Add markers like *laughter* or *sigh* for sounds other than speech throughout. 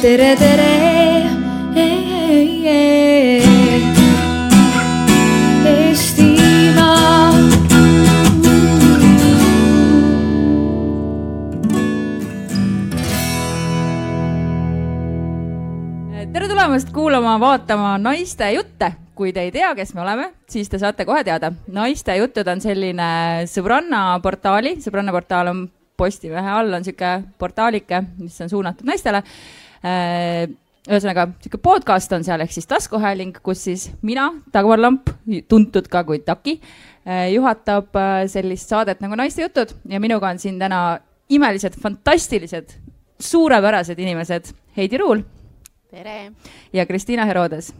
tere, tere. Eestimaa. tere tulemast kuulama, vaatama naiste jutte. kui te ei tea, kes me oleme, siis te saate kohe teada. naiste jutud on selline sõbranna portaali, sõbranna portaal on Postimehe all on sihuke portaalike, mis on suunatud naistele. ühesõnaga, sihuke podcast on seal ehk siis taskuhääling, kus siis mina, Dagmar Lamp, tuntud ka kui Taki, juhatab äh, sellist saadet nagu Naiste jutud ja minuga on siin täna imelised, fantastilised, suurepärased inimesed Heidi Ruul tere! ja Kristiina Herodes.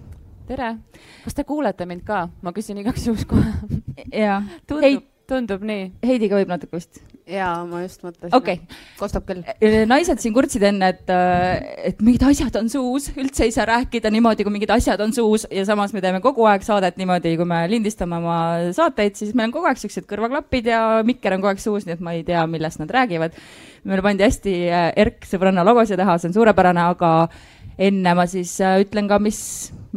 tere! kas te kuulete mind ka? ma küsin igaks juhuks kohe. ja tundub tundub nii? Heidiga võib natuke vist. jaa, ma just mõtlesin okei et kostab küll. okay., naised siin kurtsid enne, et, et mingid asjad on suus, üldse ei saa rääkida niimoodi, kui mingid asjad on suus ja samas me teeme kogu aeg saadet niimoodi, kui me lindistame oma saateid, siis meil on kogu aeg siuksed kõrvaklapid ja mikker on kogu aeg suus, nii et ma ei tea, millest nad räägivad. meile pandi hästi äh, erk sõbranna logo siia taha, see on suurepärane, aga enne ma siis äh, ütlen ka, mis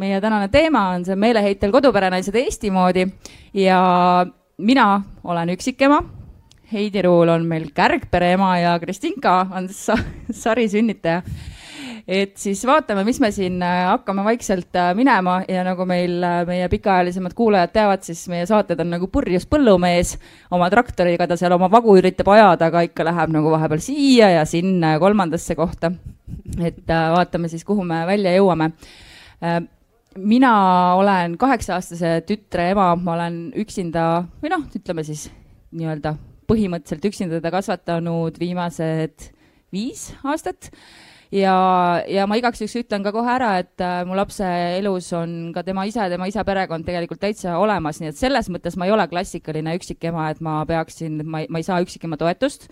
meie tänane teema on, see meeleheitel koduperenaised Eesti moodi ja mina olen üksikema Heidi Ruul on meil kärgpere ema ja Kristinka on sa sari sünnitaja. et siis vaatame, mis me siin äh, hakkame vaikselt äh, minema ja nagu meil äh, meie pikaajalisemad kuulajad teavad, siis meie saated on nagu purjus põllumees oma traktoriga, ta seal oma vagu üritab ajada, aga ikka läheb nagu vahepeal siia ja sinna ja kolmandasse kohta. et vaatame siis, kuhu me välja jõuame mina olen kaheksa-aastase tütre ema, ma olen üksinda või noh, ütleme siis nii-öelda põhimõtteliselt üksinda teda kasvatanud viimased viis aastat. Ja, ja ma igaks juhuks ütlen ka kohe ära, et äh, mu lapse elus on ka tema isa ja tema isa perekond tegelikult täitsa olemas, nii et selles mõttes ma ei ole klassikaline üksikema, et ma peaksin, ma ei, ma ei saa üksikema toetust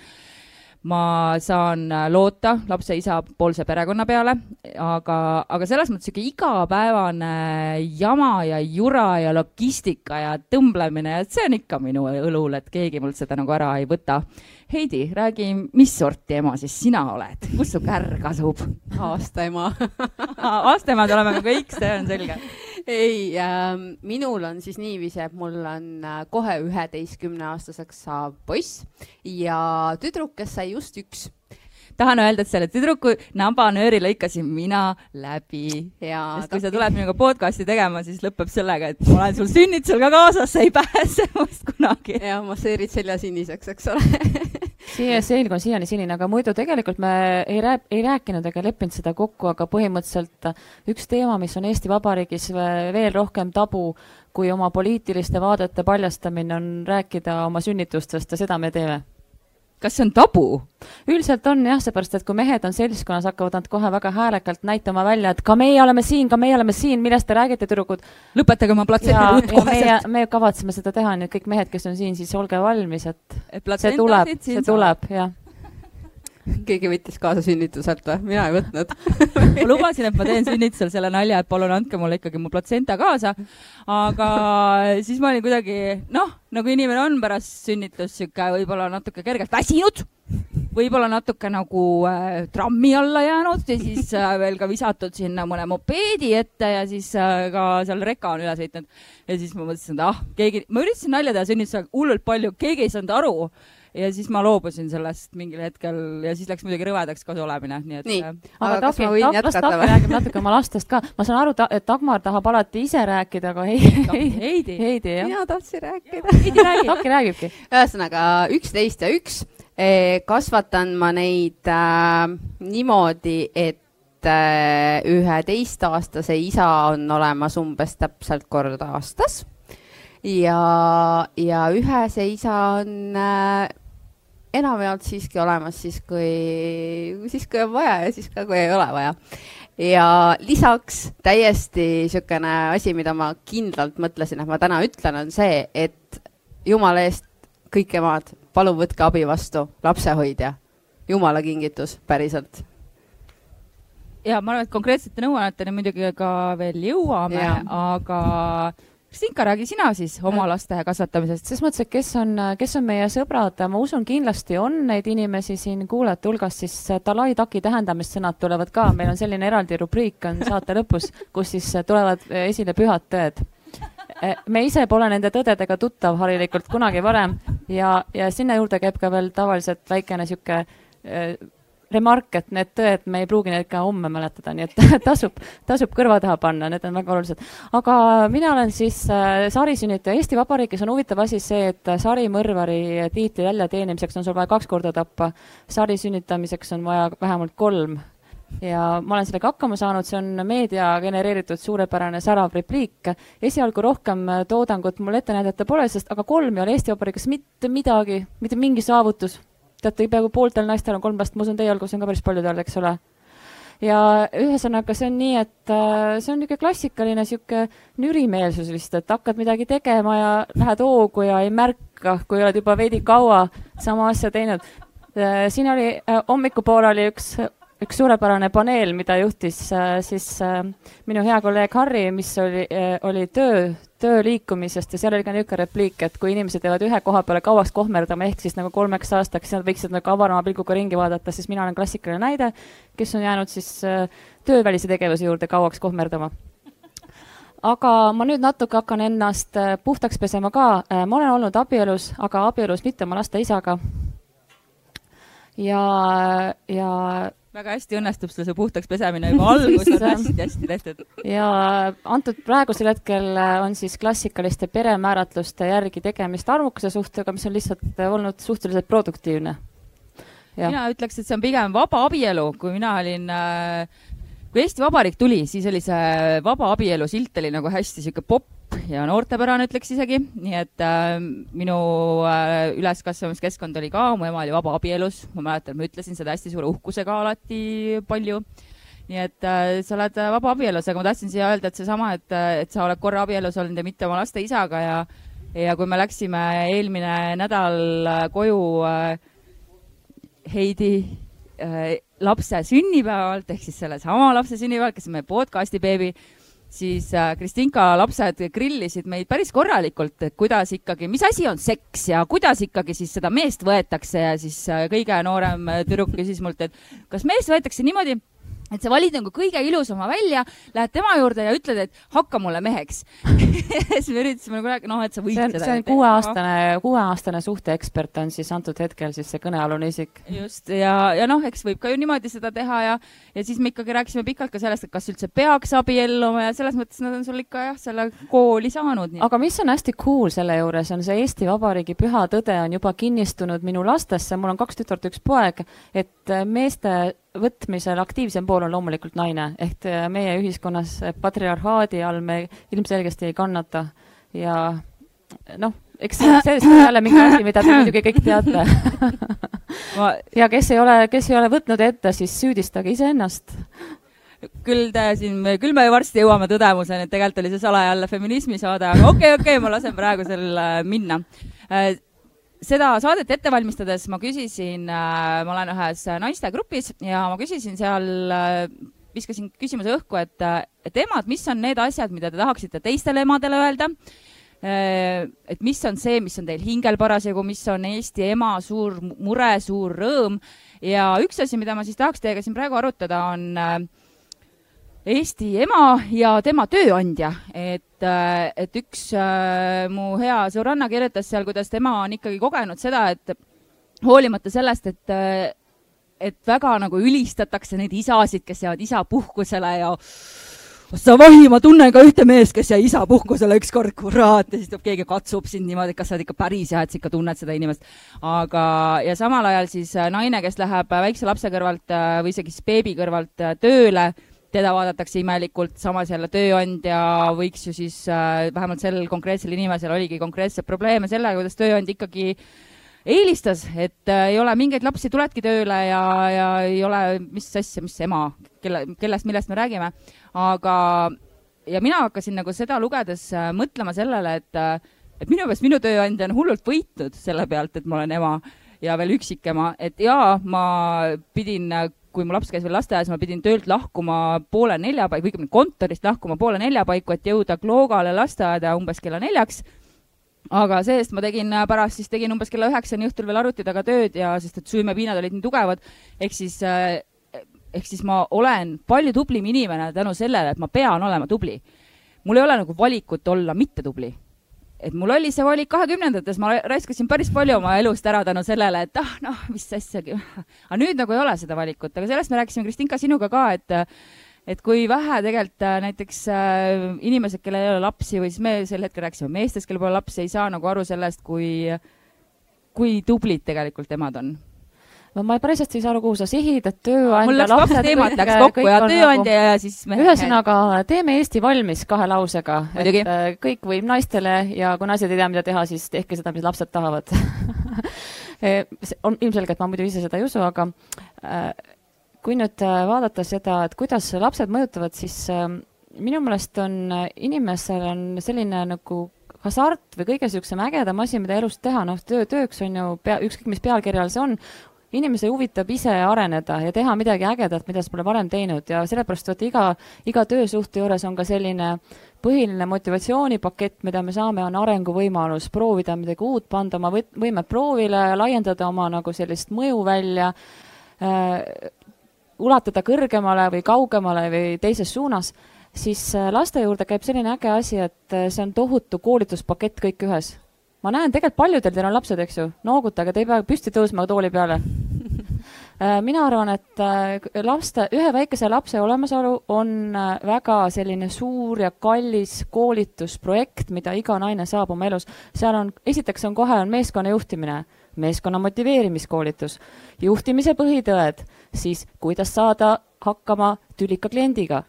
ma saan äh, loota lapse isa poolse perekonna peale, aga, aga selles mõttes sihuke igapäevane jama ja jura ja logistika ja tõmblemine, et see on ikka minu õlul, et keegi mult seda nagu ära ei võta. Heidi, räägi, mis sorti ema siis sina oled, kus su kärg asub? aasta ema. *laughs* aastaemad oleme me kõik, see on selge. ei äh,, minul on siis niiviisi, et mul on äh, kohe üheteistkümneaastaseks saav poiss ja tüdruk, kes sai just üks tahan öelda, et selle tüdruku nabanööri lõikasin mina läbi ja sest kui sa tuled minuga podcast'i tegema, siis lõpeb sellega, et ma olen sul sünnitusel ka kaasas, sa ei pääse *laughs* must kunagi. ja masseerid selja siniseks, eks ole. *laughs* siia selg on siiani sinine, aga muidu tegelikult me ei rää-, ei rääkinud ega leppinud seda kokku, aga põhimõtteliselt üks teema, mis on Eesti Vabariigis ve- veel rohkem tabu kui oma poliitiliste vaadete paljastamine, on rääkida oma sünnitustest ja seda me teeme kas see on tabu? üldiselt on jah, seepärast et kui mehed on seltskonnas, hakkavad nad kohe väga häälekalt näitama välja, et ka meie oleme siin, ka meie oleme siin, millest te räägite, tüdrukud. lõpetage oma meie koheselt., me kavatseme seda teha, nii et kõik mehed, kes on siin, siis olge valmis, et see tuleb, see tuleb, jah. Keegi võttis kaasa sünnituselt või? mina ei võtnud. *laughs* ma lubasin, et ma teen sünnitusel selle nalja, et palun andke mulle ikkagi mu platsenta kaasa. aga siis ma olin kuidagi noh, nagu inimene on pärast sünnitust sihuke võib-olla natuke kergelt väsinud, võib-olla natuke nagu äh, trammi alla jäänud ja siis äh, veel ka visatud sinna mõne mopeedi ette ja siis äh, ka seal reka on üle sõitnud. ja siis ma mõtlesin, et ah, keegi, ma üritasin nalja teha sünnitusel hullult palju, keegi ei saanud aru ja siis ma loobusin sellest mingil hetkel ja siis läks muidugi rõvedaks koos olemine, nii et Nii. Aga kas ma võin las või? räägib natuke oma lastest ka. ma saan aru, et Dagmar tahab alati ise rääkida, aga ei, ei, Heidi, Heidi jah. mina tahtsin rääkida. Heidi räägi. Taki räägibki. ühesõnaga üksteist ja üks eh, kasvatan ma neid äh, niimoodi, et äh, üheteistaastase isa on olemas umbes täpselt kord aastas ja, ja ühese isa on äh, enamjaolt siiski olemas siis, kui, siis kui on vaja ja siis ka, kui ei ole vaja. ja lisaks täiesti niisugune asi, mida ma kindlalt mõtlesin, et ma täna ütlen, on see, et jumala eest kõik emad, palun võtke abi vastu, lapsehoidja, jumala kingitus, päriselt. ja ma arvan, et konkreetsete nõuanneteni muidugi ka veel jõuame, aga Kristinka, räägi sina siis oma laste kasvatamisest. ses mõttes, et kes on, kes on meie sõbrad, ma usun, kindlasti on neid inimesi siin kuulajate hulgas, siis Dalai Taki tähendamissõnad tulevad ka, meil on selline eraldi rubriik on saate lõpus, kus siis tulevad esile pühad tõed. Me ise pole nende tõdedega tuttav harilikult kunagi varem. Ja, ja sinna juurde käib ka veel tavaliselt väikene niisugune remark, et need tõed, me ei pruugi neid ka homme mäletada, nii et *laughs* tasub, tasub kõrva taha panna, need on väga olulised. aga mina olen siis äh, sarisünnitaja. Eesti Vabariigis on huvitav asi see, et sarimõrvari tiitli väljateenimiseks on sul vaja kaks korda tappa, sarisünnitamiseks on vaja vähemalt kolm ja ma olen sellega hakkama saanud, see on meedia genereeritud suurepärane särav repliik. esialgu rohkem toodangut mul ette näidata pole, sest aga kolm ei ole Eesti Vabariigis mitte midagi, mitte mingi saavutus teate, peaaegu pooltel naistel on kolm last, ma usun, teie hulgas on ka päris paljudel, eks ole. ja ühesõnaga, see on nii, et äh, see on niisugune klassikaline niisugune nürimeelsus vist, et hakkad midagi tegema ja lähed hoogu ja ei märka, kui oled juba veidi kaua sama asja teinud. Äh, siin oli äh, hommikupoole oli üks üks suurepärane paneel, mida juhtis siis minu hea kolleeg Harri, mis oli oli töö, töö liikumisest ja seal oli ka niisugune repliik, et kui inimesed jäävad ühe koha peale kauaks kohmerdama, ehk siis nagu kolmeks aastaks, siis nad võiksid nagu avarama pilguga ringi vaadata, siis mina olen klassikaline näide, kes on jäänud siis äh, töövälise tegevuse juurde kauaks kohmerdama aga ma nüüd natuke hakkan ennast äh, puhtaks pesema ka. Äh, ma olen olnud abielus, aga abielus mitte oma laste isaga. ja, ja väga hästi õnnestub sul see puhtaks pesemine juba alguses *laughs* hästi-hästi tehtud. ja antud praegusel hetkel äh, on siis klassikaliste peremääratluste järgi tegemist arvukuse suhtega, mis on lihtsalt äh, olnud suhteliselt produktiivne. mina ütleks, et see on pigem vaba abielu, kui mina olin äh, kui Eesti Vabariik tuli, siis oli see vaba abielu silt oli nagu hästi sihuke popp ja noortepärane, ütleks isegi, nii et äh, minu äh, üleskasvamiskeskkond oli ka, mu ema oli vabaabielus, ma mäletan, ma ütlesin seda hästi suure uhkusega alati palju. nii et äh, sa oled äh, vabaabielus, aga ma tahtsin siia öelda, et seesama, et, äh, et sa oled korra abielus olnud ja mitte oma laste isaga ja ja kui me läksime eelmine nädal äh, koju äh, Heidi äh, lapse sünnipäevalt ehk siis sellesama lapse sünnipäevalt, kes on meie podcast'i beebi siis äh, Kristinka lapsed grillisid meid päris korralikult, et kuidas ikkagi, mis asi on seks ja kuidas ikkagi siis seda meest võetakse ja siis äh, kõige noorem tüdruk küsis mult, et kas meest võetakse niimoodi et sa valid nagu kõige ilusama välja, lähed tema juurde ja ütled, et hakka mulle meheks *laughs* siis me üritasime nagu rääkida, noh, et sa võid see on, seda. see on kuueaastane, kuueaastane suhteekspert on siis antud hetkel siis see kõnealune isik. just ja, ja noh, eks võib ka ju niimoodi seda teha ja, ja siis me ikkagi rääkisime pikalt ka sellest, et kas üldse peaks abielluma ja selles mõttes nad on sul ikka jah, selle kooli saanud. aga mis on hästi cool selle juures, on see Eesti Vabariigi püha tõde on juba kinnistunud minu lastesse, mul on kaks tütart, üks poeg, et meeste võtmisel aktiivsem pool on loomulikult naine, ehk äh, meie ühiskonnas patriarhaadi all me ilmselgesti ei kannata ja noh, eks sellest on jälle mingi asi, mida te muidugi kõik teate. *laughs* Ma... ja kes ei ole, kes ei ole võtnud ette, siis süüdistage iseennast. Küll te siin, küll me varsti jõuame tõdemuseni, et tegelikult oli see salajälle feminismi saade, aga okei okay,, okei okay,, ma lasen praegu selle minna. Äh, seda saadet ette valmistades ma küsisin äh,, ma olen ühes naistegrupis ja ma küsisin seal äh,, viskasin küsimuse õhku, et, äh, et emad, mis on need asjad, mida te tahaksite teistele emadele öelda? Et mis on see, mis on teil hingel parasjagu, mis on Eesti ema suur mure, suur rõõm? Ja üks asi, mida ma siis tahaks teiega siin praegu arutada, on Eesti ema ja tema tööandja, et, äh, et üks äh, mu hea sõbranna kirjutas seal, kuidas tema on ikkagi kogenud seda, et hoolimata sellest, et, äh, et väga nagu ülistatakse neid isasid, kes jäävad isapuhkusele ja sa vahi, ma tunnen ka ühte meest, kes jäi isapuhkusele ükskord, kurat, ja siis tuleb keegi katsub sind niimoodi, et kas sa oled ikka päris hea, et sa ikka tunned seda inimest. aga, ja samal ajal siis naine, kes läheb väikse lapse kõrvalt või isegi siis beebi kõrvalt tööle teda vaadatakse imelikult, samas jälle tööandja võiks ju siis äh, vähemalt sellel konkreetsel inimesel oligi konkreetseid probleeme sellega, kuidas tööandja ikkagi eelistas, et äh, ei ole mingeid lapsi, tuledki tööle ja, ja ei ole, mis asja, mis ema, kelle, kellest, millest me räägime. aga, ja mina hakkasin nagu seda lugedes äh, mõtlema sellele, et äh, et minu meelest minu tööandja on hullult võitnud selle pealt, et ma olen ema ja veel üksikema, et jaa, ma pidin kui mu laps käis veel lasteaias, ma pidin töölt lahkuma poole nelja paiku, õigemini kontorist lahkuma poole nelja paiku, et jõuda Kloogale lasteaeda umbes kella neljaks aga see-eest ma tegin pärast, siis tegin umbes kella üheksani õhtul veel arvuti taga tööd ja sest et süümepiinad olid nii tugevad, ehk siis äh, ehk siis ma olen palju tublim inimene tänu sellele, et ma pean olema tubli. mul ei ole nagu valikut olla mitte tubli. Et mul oli see valik kahekümnendates, ma raiskasin päris palju oma elust ära tänu sellele, et ah, noh, mis asjagi. *laughs* aga nüüd nagu ei ole seda valikut, aga sellest me rääkisime, Kristinka, sinuga ka, et et kui vähe tegelikult äh, näiteks äh, inimesed, kellel ei ole lapsi või siis me sel hetkel rääkisime meestest, kellel pole lapsi, ei saa nagu aru sellest, kui, kui tublid tegelikult emad on no ma päris hästi ei saa aru, kuhu sa sihid, et tööandja, mul läks kaks teemat läks kokku ja tööandja nagu... ja siis mehed. ühesõnaga, teeme Eesti valmis kahe lausega. et äh, kõik võib naistele ja kui naised ei tea, mida teha, siis tehke seda, mis lapsed tahavad *laughs* eh, on ilmselge, et ma muidu ise seda ei usu, aga äh, kui nüüd äh, vaadata seda, et kuidas lapsed mõjutavad, siis äh, minu meelest on äh, inimesel on selline nagu hasart või kõige niisugusem ägedam asi, mida elus teha, noh, töö, tööks on ju pea, ükskõik mis pealkirjal see on, inimesi huvitab ise areneda ja teha midagi ägedat, mida sa pole varem teinud. Ja sellepärast vaata iga, iga töösuhte juures on ka selline põhiline motivatsioonipakett, mida me saame, on arenguvõimalus, proovida midagi uut, panda oma võimed proovile, laiendada oma nagu sellist mõju välja äh,, ulatada kõrgemale või kaugemale või teises suunas, siis äh, laste juurde käib selline äge asi, et äh, see on tohutu koolituspakett kõik ühes ma näen tegelikult paljudel teil on lapsed, eks ju, noogutage, te ei pea püsti tõusma tooli peale *laughs* äh, mina arvan, et äh, laste, ühe väikese lapse olemasolu on äh, väga selline suur ja kallis koolitusprojekt, mida iga naine saab oma elus. seal on, esiteks on kohe, on meeskonna juhtimine, meeskonna motiveerimiskoolitus, juhtimise põhitõed, siis kuidas saada hakkama tülika kliendiga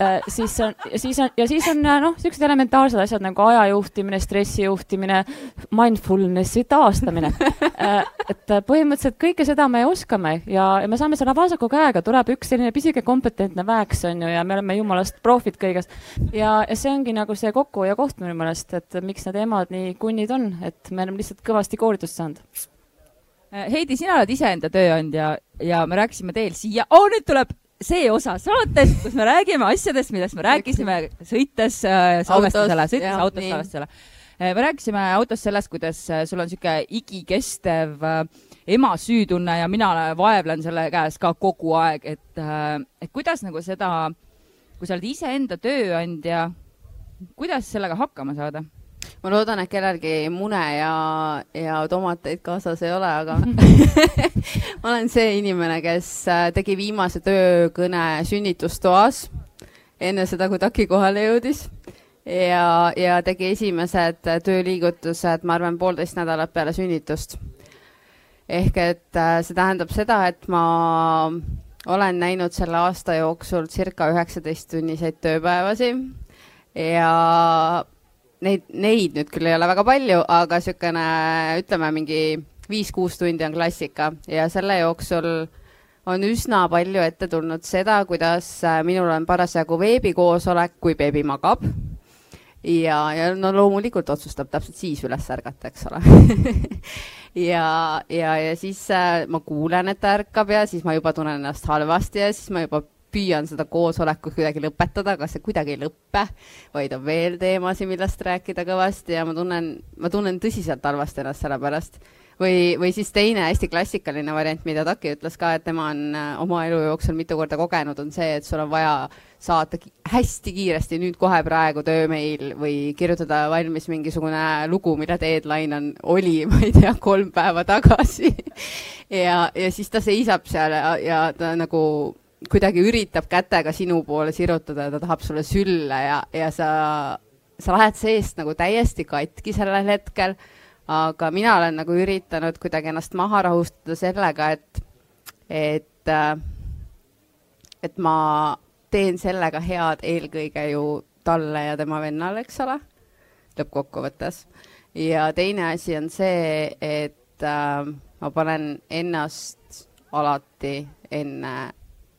äh,. siis on, siis on ja siis on äh, noh, niisugused elementaarsed asjad nagu aja juhtimine, stressi juhtimine, mindfulnessi taastamine äh,. et äh, põhimõtteliselt kõike seda me oskame ja, ja me saame selle vasaku käega, tuleb üks selline pisike kompetentne väeks, on ju, ja me oleme jumalast profid kõiges. ja, ja see ongi nagu see kokkuhoia koht minu meelest, et miks need emad nii kunnid on, et me oleme lihtsalt kõvasti koolitust saanud Heidi, sina oled iseenda tööandja ja me rääkisime teel siia oh,, nüüd tuleb see osa saatest, kus me räägime asjadest, millest me rääkisime sõites äh, salvestusele, sõites autos salvestusele. Äh, me rääkisime autos sellest, kuidas äh, sul on niisugune igikestev ema süütunne ja mina vaevlen selle käes ka kogu aeg, et, et kuidas nagu seda, kui sa oled iseenda tööandja, kuidas sellega hakkama saada? Ma loodan, et kellelgi mune ja, ja tomateid kaasas ei ole, aga *laughs* ma olen see inimene, kes äh, tegi viimase töökõne sünnitustoas enne seda, kui Taki kohale jõudis ja, ja tegi esimesed tööliigutused, ma arvan, poolteist nädalat peale sünnitust. ehk et äh, see tähendab seda, et ma olen näinud selle aasta jooksul circa üheksateist tunniseid tööpäevasi ja neid, neid nüüd küll ei ole väga palju, aga niisugune ütleme, mingi viis-kuus tundi on klassika ja selle jooksul on üsna palju ette tulnud seda, kuidas äh, minul on parasjagu veebikoosolek, kui beebi magab. ja, ja no loomulikult otsustab täpselt siis üles ärgata, eks ole *laughs* ja, ja, ja siis äh, ma kuulen, et ta ärkab ja siis ma juba tunnen ennast halvasti ja siis ma juba püüan seda koosolekut kuidagi lõpetada, aga see kuidagi ei lõppe, vaid on veel teemasid, millest rääkida kõvasti ja ma tunnen, ma tunnen tõsiselt halvasti ennast selle pärast. või, või siis teine hästi klassikaline variant, mida Taki ütles ka, et tema on äh, oma elu jooksul mitu korda kogenud, on see, et sul on vaja saata hästi kiiresti nüüd kohe praegu töömeil või kirjutada valmis mingisugune lugu, mille deadline on, oli, *laughs* ma ei tea, kolm päeva tagasi *laughs* ja, ja siis ta seisab seal ja, ja ta nagu kuidagi üritab kätega sinu poole sirutada ja ta tahab sulle sülle ja, ja sa, sa lähed seest nagu täiesti katki sellel hetkel. aga mina olen nagu üritanud kuidagi ennast maha rahustada sellega, et, et, et ma teen sellega head eelkõige ju talle ja tema vennale, eks ole, lõppkokkuvõttes. ja teine asi on see, et äh, ma panen ennast alati enne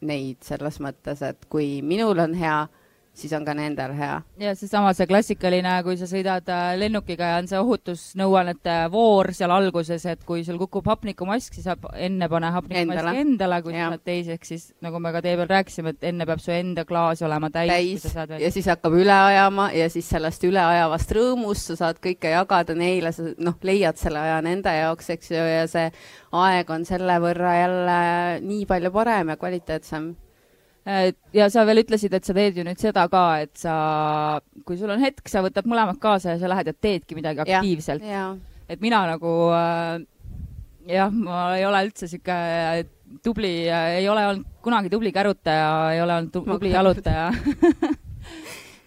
neid selles mõttes, et kui minul on hea, siis on ka nendel hea. ja seesama, see klassikaline, kui sa sõidad äh, lennukiga ja on see ohutusnõuannete voor seal alguses, et kui sul kukub hapnikumask, siis enne pane hapnikumask endale, endale, kui sa oled teiseks, siis nagu me ka tee peal rääkisime, et enne peab su enda klaas olema täis, täis. Veel... ja siis hakkab üle ajama ja siis sellest üleajavast rõõmust sa saad kõike jagada neile, sa noh, leiad selle aja nende jaoks, eks ju, ja see aeg on selle võrra jälle nii palju parem ja kvaliteetsem ja sa veel ütlesid, et sa teed ju nüüd seda ka, et sa, kui sul on hetk, sa võtad mõlemad kaasa ja sa lähed ja teedki midagi aktiivselt. et mina nagu äh, jah, ma ei ole üldse sihuke äh, tubli, äh, ei ole olnud kunagi tubli kärutaja, ei ole olnud tubli jalutaja. *laughs*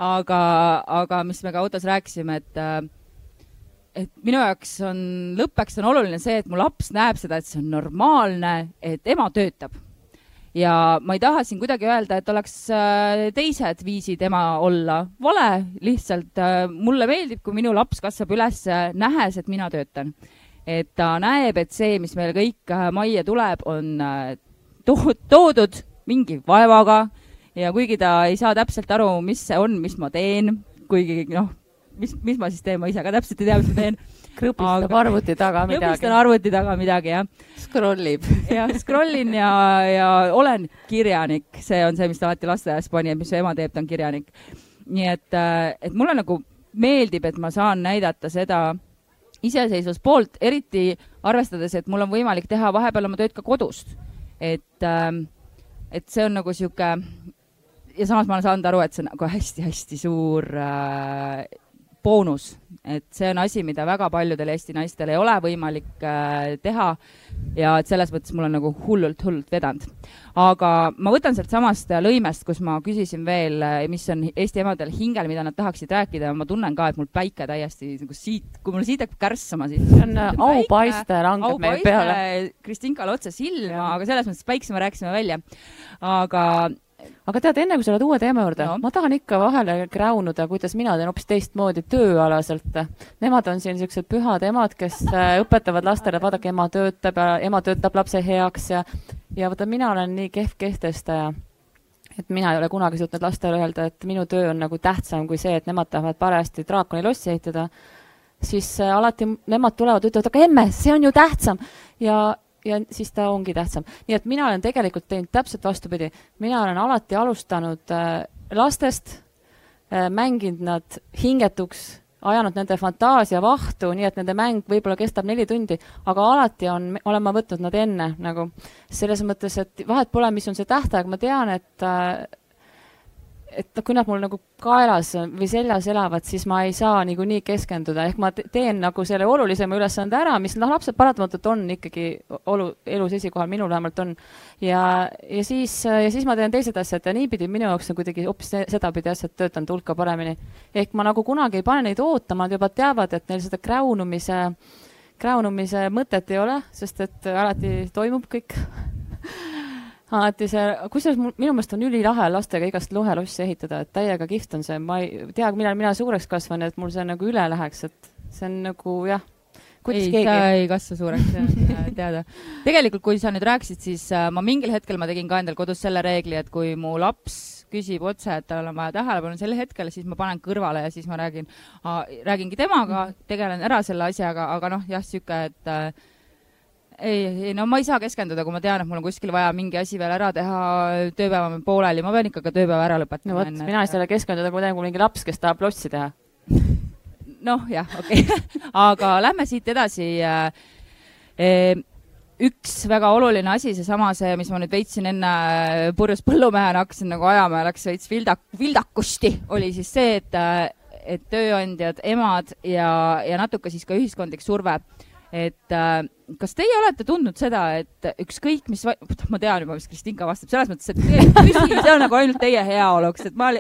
Aga, aga mis me ka autos rääkisime, et et minu jaoks on, lõppeks on oluline see, et mu laps näeb seda, et see on normaalne, et ema töötab ja ma ei taha siin kuidagi öelda, et oleks äh, teised viisid ema olla. Vale, lihtsalt äh, mulle meeldib, kui minu laps kasvab üles nähes, et mina töötan. et ta näeb, et see, mis meil kõik äh, majja tuleb, on to toodud mingi vaevaga. Ja kuigi ta ei saa täpselt aru, mis see on, mis ma teen, kuigi noh, mis, mis ma siis teen, ma ise ka täpselt ei tea, mis ma teen krõbistab aga... arvuti taga midagi. krõbistan arvuti taga midagi, jah. Scroll ib. *laughs* jah, scroll in ja, ja olen kirjanik, see on see, mis ta alati lasteaias pani, et mis ema teeb, ta on kirjanik. nii et, äh, et mulle nagu meeldib, et ma saan näidata seda iseseisvuspoolt, eriti arvestades, et mul on võimalik teha vahepeal oma tööd ka kodust. et, ähm, et see on nagu sihuke ja samas ma olen saanud aru, et see on nagu hästi-hästi suur äh, boonus, et see on asi, mida väga paljudel Eesti naistel ei ole võimalik äh, teha ja et selles mõttes mul on nagu hullult, hullult vedanud. aga ma võtan sealt samast lõimest, kus ma küsisin veel, äh, mis on Eesti emadel hingel, mida nad tahaksid rääkida ja ma tunnen ka, et mul päike täiesti nagu siit, kui mul siit hakkab kärssama, siis see on äh, aupaiste langeb meil peale. Kristinkale otse silma, aga selles mõttes päikse me rääkisime välja. aga aga tead, enne kui sa lähed uue teema juurde no., ma tahan ikka vahele kräunuda, kuidas mina teen hoopis teistmoodi tööalaselt. Nemad on siin niisugused pühad emad, kes äh, õpetavad lastele, vaadake, ema töötab ja ema töötab lapse heaks ja, ja vaata, mina olen nii kehv kehtestaja et mina ei ole kunagi suutnud lastele öelda, et minu töö on nagu tähtsam kui see, et nemad tahavad parajasti draakoni lossi ehitada, siis äh, alati nemad tulevad, ütlevad, aga emme, see on ju tähtsam ja ja siis ta ongi tähtsam. nii et mina olen tegelikult teinud täpselt vastupidi. mina olen alati alustanud äh, lastest äh,, mänginud nad hingetuks, ajanud nende fantaasia vahtu, nii et nende mäng võib-olla kestab neli tundi, aga alati on, olen ma võtnud nad enne nagu selles mõttes, et vahet pole, mis on see tähtaeg, ma tean, et äh, et noh, kui nad mul nagu kaelas või seljas elavad, siis ma ei saa niikuinii keskenduda, ehk ma teen nagu selle olulisema ülesande ära, mis noh, lapsed paratamatult on ikkagi olu, elus esikohal, minul vähemalt on. ja, ja siis, ja siis ma teen teised asjad ja niipidi minu jaoks on kuidagi hoopis sedapidi asjad töötanud hulka paremini. ehk ma nagu kunagi ei pane neid ootama, nad juba teavad, et neil seda kräunumise, kräunumise mõtet ei ole, sest et alati toimub kõik *laughs* alati see, kusjuures minu meelest on ülilahe lastega igast lohelossi ehitada, et täiega kihvt on see, ma ei tea, millal mina suureks kasvan, et mul see nagu üle läheks, et see on nagu jah. ei, ta ei kasva suureks, see *laughs* on äh, teada. tegelikult, kui sa nüüd rääkisid, siis äh, ma mingil hetkel ma tegin ka endal kodus selle reegli, et kui mu laps küsib otse, et tal on vaja tähelepanu sel hetkel, siis ma panen kõrvale ja siis ma räägin, räägingi temaga, tegelen ära selle asjaga, aga noh, jah, sihuke, et äh, ei, ei no ma ei saa keskenduda, kui ma tean, et mul on kuskil vaja mingi asi veel ära teha, tööpäev on pooleli, ma pean ikka ka tööpäeva ära lõpetama. no vot, mina ei saa keskenduda, kui ma tean, kui mingi laps, kes tahab lossi teha. *laughs* noh, jah, okei okay. *laughs* aga lähme siit edasi. Äh, üks väga oluline asi, seesama see, mis ma nüüd veitsin enne purjus põllumehena hakkasin nagu ajama ja läks veits vildak, vildakusti, oli siis see, et, et tööandjad, emad ja, ja natuke siis ka ühiskondlik surve et äh, kas teie olete tundnud seda, et ükskõik mis, ma tean juba, mis Kristinka vastab, selles mõttes, et *laughs* küsimus on nagu ainult teie heaoluks, et ma,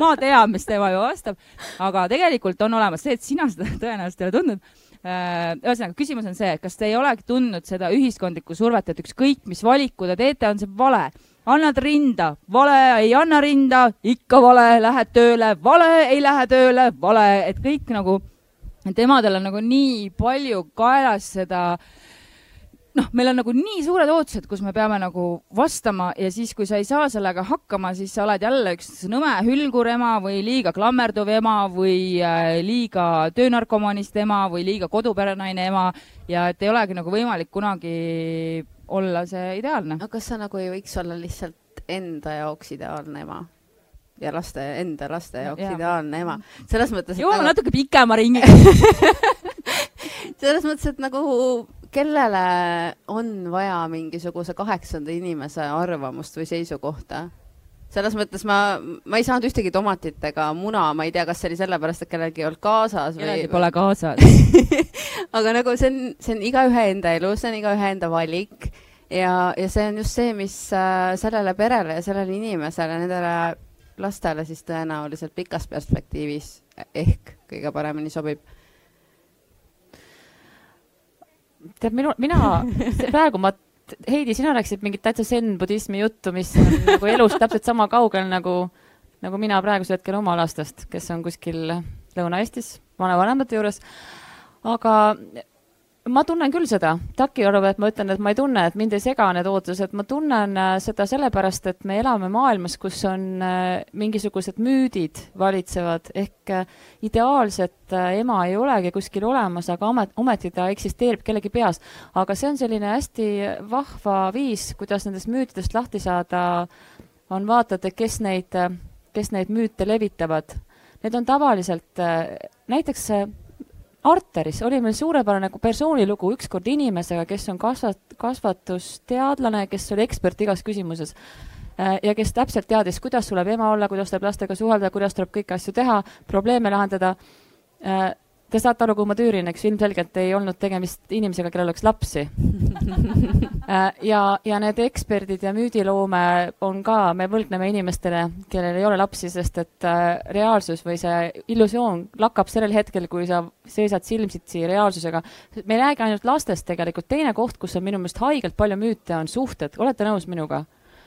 ma tean, mis tema ju vastab, aga tegelikult on olemas see, et sina seda *laughs* tõenäoliselt ei ole tundnud äh,. ühesõnaga, küsimus on see, kas te ei olegi tundnud seda ühiskondlikku survet, et ükskõik, mis valiku te teete, on see vale annad rinda, vale, ei anna rinda, ikka vale, lähed tööle, vale, ei lähe tööle, vale, et kõik nagu et emadel on nagu nii palju kaelas seda noh, meil on nagu nii suured ootused, kus me peame nagu vastama ja siis, kui sa ei saa sellega hakkama, siis sa oled jälle üks nõme hülgur ema või liiga klammerduv ema või äh, liiga töönarkomanist ema või liiga koduperenaine ema ja et ei olegi nagu võimalik kunagi olla see ideaalne. aga kas sa nagu ei võiks olla lihtsalt enda jaoks ideaalne ema? Ja laste, enda laste jaoks ja. ideaalne ema. selles mõttes. jõuame nagu... natuke pikema ringiga *laughs* selles mõttes, et nagu kellele on vaja mingisuguse kaheksanda inimese arvamust või seisukohta? selles mõttes ma, ma ei saanud ühtegi tomatit ega muna, ma ei tea, kas see oli sellepärast, et kellelgi ei olnud kaasas või. kellelgi pole kaasas *laughs* aga nagu see on, see on igaühe enda elu, see on igaühe enda valik ja, ja see on just see, mis äh, sellele perele ja sellele inimesele, nendele lastele siis tõenäoliselt pikas perspektiivis ehk kõige paremini sobib? tead, minu, mina, praegu ma, Heidi, sina rääkisid mingit täitsa zen-budismi juttu, mis on nagu elust täpselt sama kaugel nagu, nagu mina praegusel hetkel oma lastest, kes on kuskil Lõuna-Eestis vanavanemate juures. aga ma tunnen küll seda, Taki arvab, et ma ütlen, et ma ei tunne, et mind ei sega need ootused, ma tunnen äh, seda sellepärast, et me elame maailmas, kus on äh, mingisugused müüdid valitsevad, ehk äh, ideaalset ema ei olegi kuskil olemas, aga amet, ometi ta eksisteerib kellegi peas. aga see on selline hästi vahva viis, kuidas nendest müütidest lahti saada, on vaadata, kes neid, kes neid müüte levitavad. Need on tavaliselt näiteks Arteris oli meil suurepärane persoonilugu ükskord inimesega, kes on kasvat-, kasvatusteadlane, kes oli ekspert igas küsimuses äh, ja kes täpselt teadis, kuidas tuleb ema olla, kuidas tuleb lastega suhelda, kuidas tuleb kõiki asju teha, probleeme lahendada. Äh, Te saate aru, kuhu ma tüürin, eks ilmselgelt ei olnud tegemist inimesega, kellel oleks lapsi *laughs* ja, ja need eksperdid ja müüdiloome on ka, me võlgneme inimestele, kellel ei ole lapsi, sest et äh, reaalsus või see illusioon lakkab sellel hetkel, kui sa seisad silmsitsi reaalsusega. me ei räägi ainult lastest tegelikult, teine koht, kus on minu meelest haigelt palju müüte, on suhted, olete nõus minuga?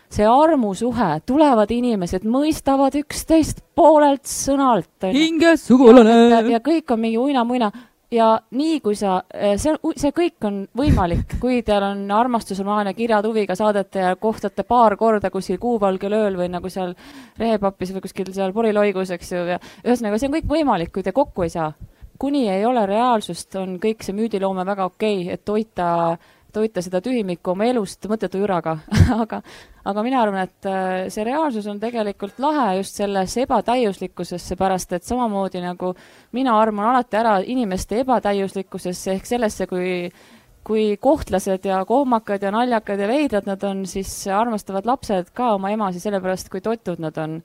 see armusuhe, tulevad inimesed, mõistavad üksteist poolelt sõnalt. hinges sugulane. ja kõik on mingi uina-muina ja nii kui sa, eh, see, see kõik on võimalik, kui teil on armastusromaane kirjad huviga saadete ja kohtate paar korda kuskil kuuvalgel ööl või nagu seal rehepapis või kuskil seal poriloigus, eks ju, ja ühesõnaga, see on kõik võimalik, kui te kokku ei saa. kuni ei ole reaalsust, on kõik see müüdiloome väga okei okay,, et toita toita seda tühimikku oma elust mõttetu juraga *laughs* aga, aga mina arvan, et äh, see reaalsus on tegelikult lahe just selles ebatäiuslikkuses, seepärast et samamoodi nagu mina armun alati ära inimeste ebatäiuslikkusesse ehk sellesse, kui kui kohtlased ja kohmakad ja naljakad ja veidrad nad on, siis armastavad lapsed ka oma emasid sellepärast, kui totud nad on.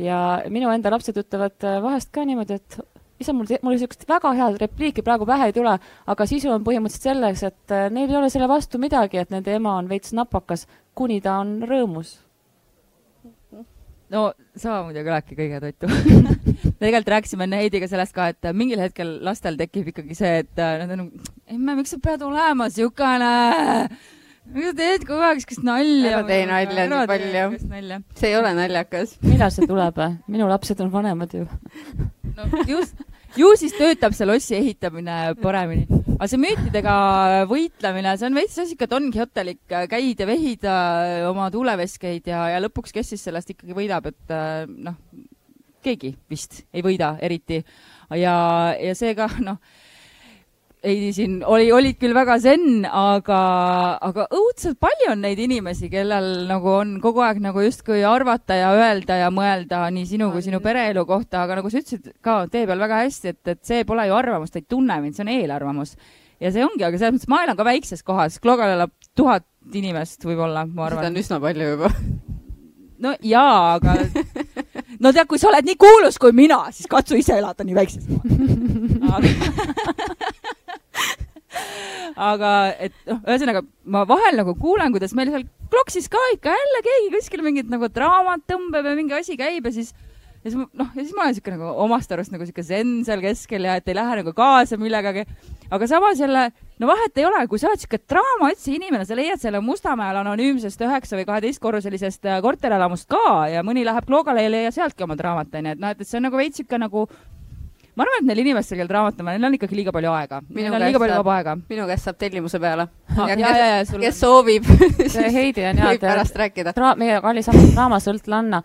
ja minu enda lapsed ütlevad äh, vahest ka niimoodi, et issand, mul, mul niisugust väga head repliiki praegu pähe ei tule, aga sisu on põhimõtteliselt selles, et äh, neil ei ole selle vastu midagi, et nende ema on veits napakas, kuni ta on rõõmus. no sa muidugi oledki kõige toitu *laughs* me tegelikult rääkisime Heidiga sellest ka, et mingil hetkel lastel tekib ikkagi see, et äh, nad on emme, miks sa pead olema siukene miks sa teed kogu aeg siukest nalja? ära tee nalja nii palju. see ei ole naljakas. millal see tuleb? minu lapsed on vanemad ju. *laughs* no just, ju siis töötab see lossi ehitamine paremini. aga see müütidega võitlemine, see on veits sihuke Don Quixotelik, käid ja vehid äh, oma tuuleveskeid ja, ja lõpuks, kes siis sellest ikkagi võidab, et äh, noh, keegi vist ei võida eriti. ja, ja seega noh ei, siin oli, olid küll väga zen, aga, aga õudselt palju on neid inimesi, kellel nagu on kogu aeg nagu justkui arvata ja öelda ja mõelda nii sinu kui sinu pereelu kohta, aga nagu sa ütlesid ka tee peal väga hästi, et, et see pole ju arvamus, ta ei tunne mind, see on eelarvamus. ja see ongi, aga selles mõttes ma elan ka väikses kohas, Klogal elab tuhat inimest võib-olla, ma arvan. seda on üsna palju juba. no jaa, aga no tead, kui sa oled nii kuulus kui mina, siis katsu ise elada nii väikses kohas *laughs* aga *laughs* et noh, ühesõnaga ma vahel nagu kuulen, kuidas meil seal Kloksis ka ikka jälle keegi kuskil mingit nagu draamat tõmbab ja mingi asi käib ja siis ja siis noh, ja siis ma olen siuke nagu omast arust nagu siuke zen seal keskel ja et ei lähe nagu kaasa millegagi. aga samas jälle, no vahet ei ole, kui sa oled siuke draamaotsi inimene, sa leiad selle Mustamäel anonüümsest üheksa või kaheteistkorruselisest äh, korterelamust ka ja mõni läheb Kloogale ja ei leia sealtki oma draamat, onju, et noh, et see on nagu veits siuke nagu ma arvan, et neil inimestel, kellel raamat on, neil on ikkagi liiga palju aega. Neil on liiga palju vaba aega. minu käest saab tellimuse peale ah,. *laughs* ja, ja, ja, sul kes soovib *laughs* *laughs* Heidi on võib pärast rääkida. meie kallis raamasõltlanna,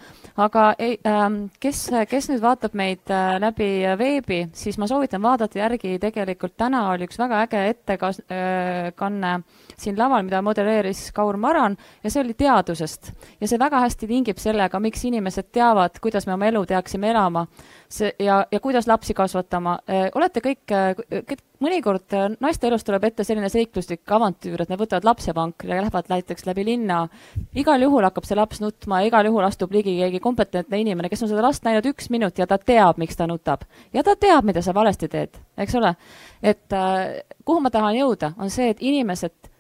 aga ei, ähm, kes, kes nüüd vaatab meid äh, läbi veebi, siis ma soovitan vaadata järgi, tegelikult täna oli üks väga äge ettekanne äh, siin laval, mida modelleeris Kaur Maran ja see oli teadusest. ja see väga hästi tingib sellega, miks inimesed teavad, kuidas me oma elu peaksime elama see ja, ja kuidas lapsi kasvatama. Äh, olete kõik, äh, mõnikord äh, naiste elus tuleb ette selline seikluslik avantüür, et nad võtavad lapsevankri ja lähevad näiteks läbi linna. igal juhul hakkab see laps nutma ja igal juhul astub ligi keegi kompetentne inimene, kes on seda last näinud üks minut ja ta teab, miks ta nutab. ja ta teab, mida sa valesti teed, eks ole. et kuhu ma tahan jõuda, on see, et inimesed,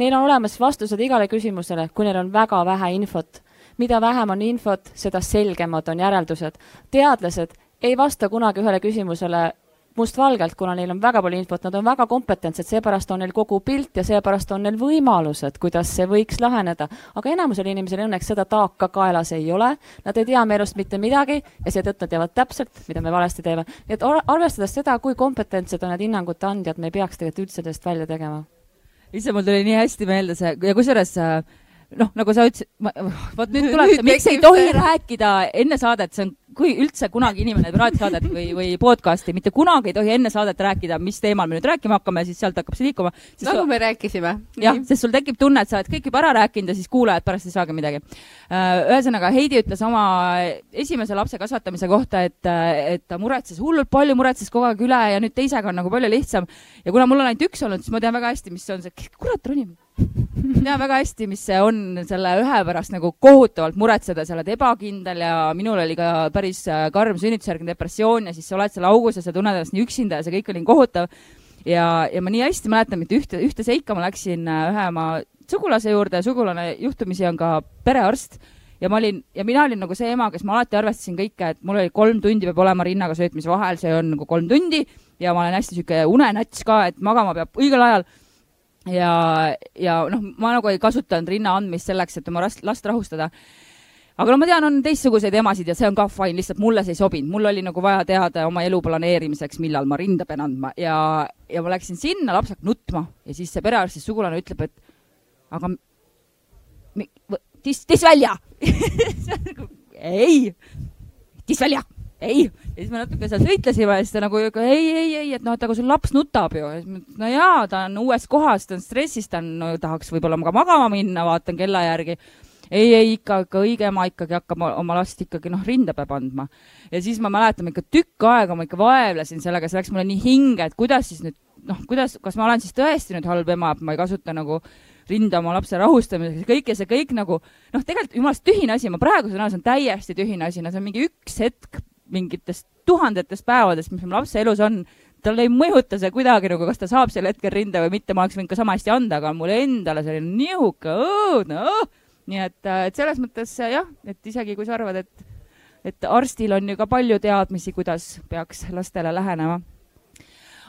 neil on olemas vastused igale küsimusele, kui neil on väga vähe infot mida vähem on infot, seda selgemad on järeldused. teadlased ei vasta kunagi ühele küsimusele mustvalgelt, kuna neil on väga palju infot, nad on väga kompetentsed, seepärast on neil kogu pilt ja seepärast on neil võimalused, kuidas see võiks laheneda. aga enamusel inimesel õnneks seda taaka kaelas ei ole, nad ei tea meie elust mitte midagi ja seetõttu nad teavad täpselt, mida me valesti teeme. nii et arvestades seda, kui kompetentsed on need hinnangute andjad, me ei peaks tegelikult üldse sellest välja tegema. Issand, mul tuli nii hästi meelde see ja kusjuures äh, noh, nagu sa ütlesid, vot nüüd *laughs* tuleb see, miks ei tohi rääkida enne saadet, see on, kui üldse kunagi inimene teeb raadiosaadet või, või podcast'i, mitte kunagi ei tohi enne saadet rääkida, mis teemal me nüüd rääkima hakkame, siis sealt hakkab see liikuma. nagu me rääkisime. jah, sest sul tekib tunne, et sa oled kõik juba ära rääkinud ja siis kuulajad pärast ei saagi midagi. Äh, ühesõnaga, Heidi ütles oma esimese lapse kasvatamise kohta, et, et ta muretses hullult palju, muretses kogu aeg üle ja nüüd teisega on nagu palju lihtsam. ja kuna mul on ainult üks olnud, siis ma tean väga hästi, mis on see, kurat, ronib *laughs* tean väga hästi, mis see on selle ühe pärast nagu kohutavalt muretseda, sa oled ebakindel ja minul oli ka päris äh, karm sünnitusjärgne depressioon ja siis sa oled seal augus ja sa tunned ennast nii üksinda ja see kõik oli nii kohutav. ja, ja ma nii hästi mäletan, mitte ühte, ühte seika ma läksin äh, ühe oma sugulase juurde sugulane juhtumisi on ka perearst. Ja ma olin, ja mina olin nagu see ema, kes ma alati arvestasin kõike, et mul oli kolm tundi peab olema rinnaga söötmise vahel, see on nagu kolm tundi. Ja ma olen hästi niisugune unenats ka, et magama peab õigel ajal ja, ja noh, ma nagu ei kasutanud rinna andmist selleks, et oma last, last rahustada. aga no ma tean, on teistsuguseid emasid ja see on ka fine, lihtsalt mulle see ei sobinud, mul oli nagu vaja teada oma elu planeerimiseks, millal ma rinda pean andma. Ja, ja ma läksin sinna, laps hakkab nutma ja siis see perearsti sugulane ütleb, et aga tis, tis välja! *laughs* Ei, tis välja ei, ja siis me natuke seal sõitlesime ja siis ta nagu ei, ei, ei, et noh, et aga sul laps nutab ju. no jaa, ta on uues kohas, ta on stressis, ta on no,, tahaks võib-olla ka magama minna, vaatan kella järgi. ei, ei ikka, ikka õige ema ikkagi hakkab oma last ikkagi noh, rinda peab andma. ja siis ma mäletan ikka tükk aega ma ikka vaevlesin sellega, see läks mulle nii hinge, et kuidas siis nüüd noh, kuidas, kas ma olen siis tõesti nüüd halb ema, et ma ei kasuta nagu rinda oma lapse rahustamiseks kõik ja see kõik nagu noh, tegelikult jumalast tühine asi, ma praegu saan aru, see on täiesti tühine asi, no see on mingi üks hetk mingitest tuhandetest päevadest, mis meil lapse elus on, tal ei mõjuta see kuidagi nagu, kas ta saab sel hetkel rinda või mitte, ma oleks võinud ka sama hästi anda, aga mulle endale oli nihuke õudne oh!, nii et, äh, et selles mõttes äh, jah, et isegi kui sa arvad, et, et arstil on ju ka palju teadmisi, kuidas peaks lastele lähenema.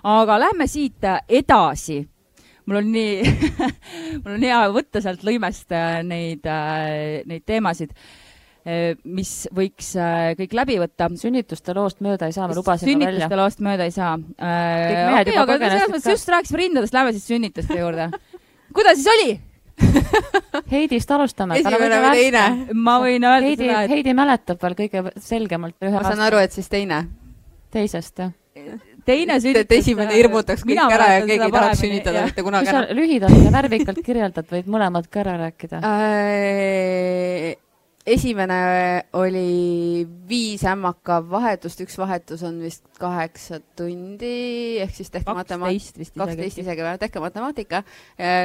aga lähme siit äh, edasi mul on nii *laughs* mul on hea võtta sealt lõimest neid, neid teemasid mis võiks eh, kõik läbi võtta. sünnituste loost mööda ei saa, me lubasime välja. sünnituste loost mööda ei saa. okei, aga selles mõttes just rääkisime rindadest, lähme siis sünnituste juurde. *laughs* kuidas siis oli? *laughs* Heidist alustame. esimene või teine? ma võin öelda Heidi, seda, et Heidi mäletab veel kõige selgemalt. ma saan aru, et siis teine. teisest, jah teine sünnitus. esimene hirmutaks kõik ära ja keegi ei tahaks sünnitada mitte kunagi kui sa lühidalt ja värvikalt kirjeldad, võid mõlemad ka ära rääkida äh, esimene oli viis ämmaka vahetust, üks vahetus on vist kaheksa tundi, ehk siis tehke matemaatika, kaksteist isegi või, tehke matemaatika.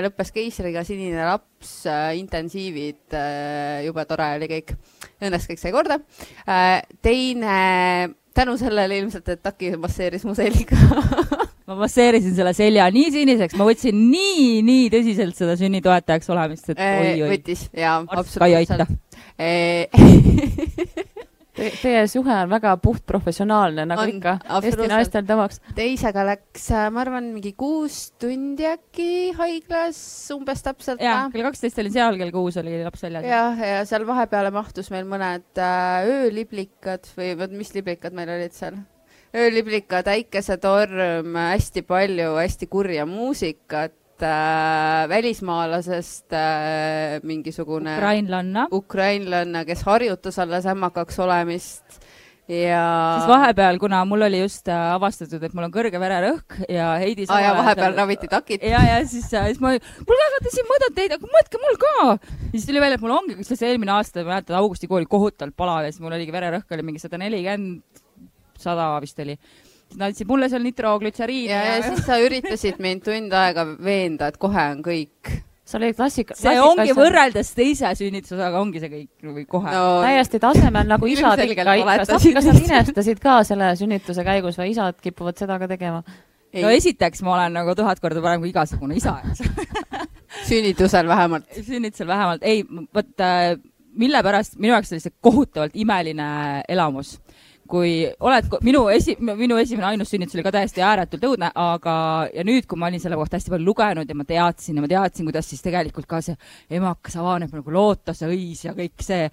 lõppes keisriga, sinine laps, äh, intensiivid, äh, jube tore oli kõik. Õnneks kõik sai korda. Äh, teine, tänu sellele ilmselt, et Taki masseeris mu selga *laughs* ma masseerisin selle selja nii siniseks, ma võtsin nii, nii tõsiselt seda sünnitoetajaks olemist, et oi-oi. võttis ja absoluutselt *laughs* Te, teie suhe on väga puhtprofessionaalne, nagu on, ikka Eesti naistel tavaks. teisega läks, äh, ma arvan, mingi kuus tundi äkki haiglas, umbes täpselt. jaa, kell kaksteist olin seal, kell kuus oli laps väljas. jah, ja seal vahepeale mahtus meil mõned äh, ööliblikad või vot mis liblikad meil olid seal ööliblikad, äikesetorm, hästi palju hästi kurja muusikat äh,, välismaalasest äh, mingisugune ukrainlanna. ukrainlanna, kes harjutas alles ämmakaks olemist ja. siis vahepeal, kuna mul oli just äh, avastatud, et mul on kõrge vererõhk ja Heidi ah,. ja vahepeal raviti takit. ja, ja siis, äh, siis ma, kuulge, aga te siin mõõdate teid, aga mõõtke mul ka. ja siis tuli välja, et mul ongi, see eelmine aasta, ma mäletan, augustikuul oli kohutavalt palav ja siis mul oligi vererõhk oli mingi sada nelikümmend, sada vist oli siis nad andsid mulle seal nitroglütseriini. ja, ja, ja siis sa üritasid mind tund aega veenda, et kohe on kõik sa olid klassik-. see ongi võrreldes teise sünnitusosaga ongi see kõik või kohe no,. täiesti tasemel nagu isad ikka, kas sa minestasid ka selle sünnituse käigus või isad kipuvad seda ka tegema? no esiteks ma olen nagu tuhat korda parem kui igasugune isa, eks *laughs* sünnitusel vähemalt. sünnitusel vähemalt, ei, vot äh, mille pärast minu jaoks oli see kohutavalt imeline elamus kui oled, minu esi-, minu esimene ainus sünnitus oli ka täiesti ääretult õudne, aga, ja nüüd, kui ma olin selle kohta hästi palju lugenud ja ma teadsin ja ma teadsin, kuidas siis tegelikult ka see emakas avaneb nagu lootuseõis ja kõik see,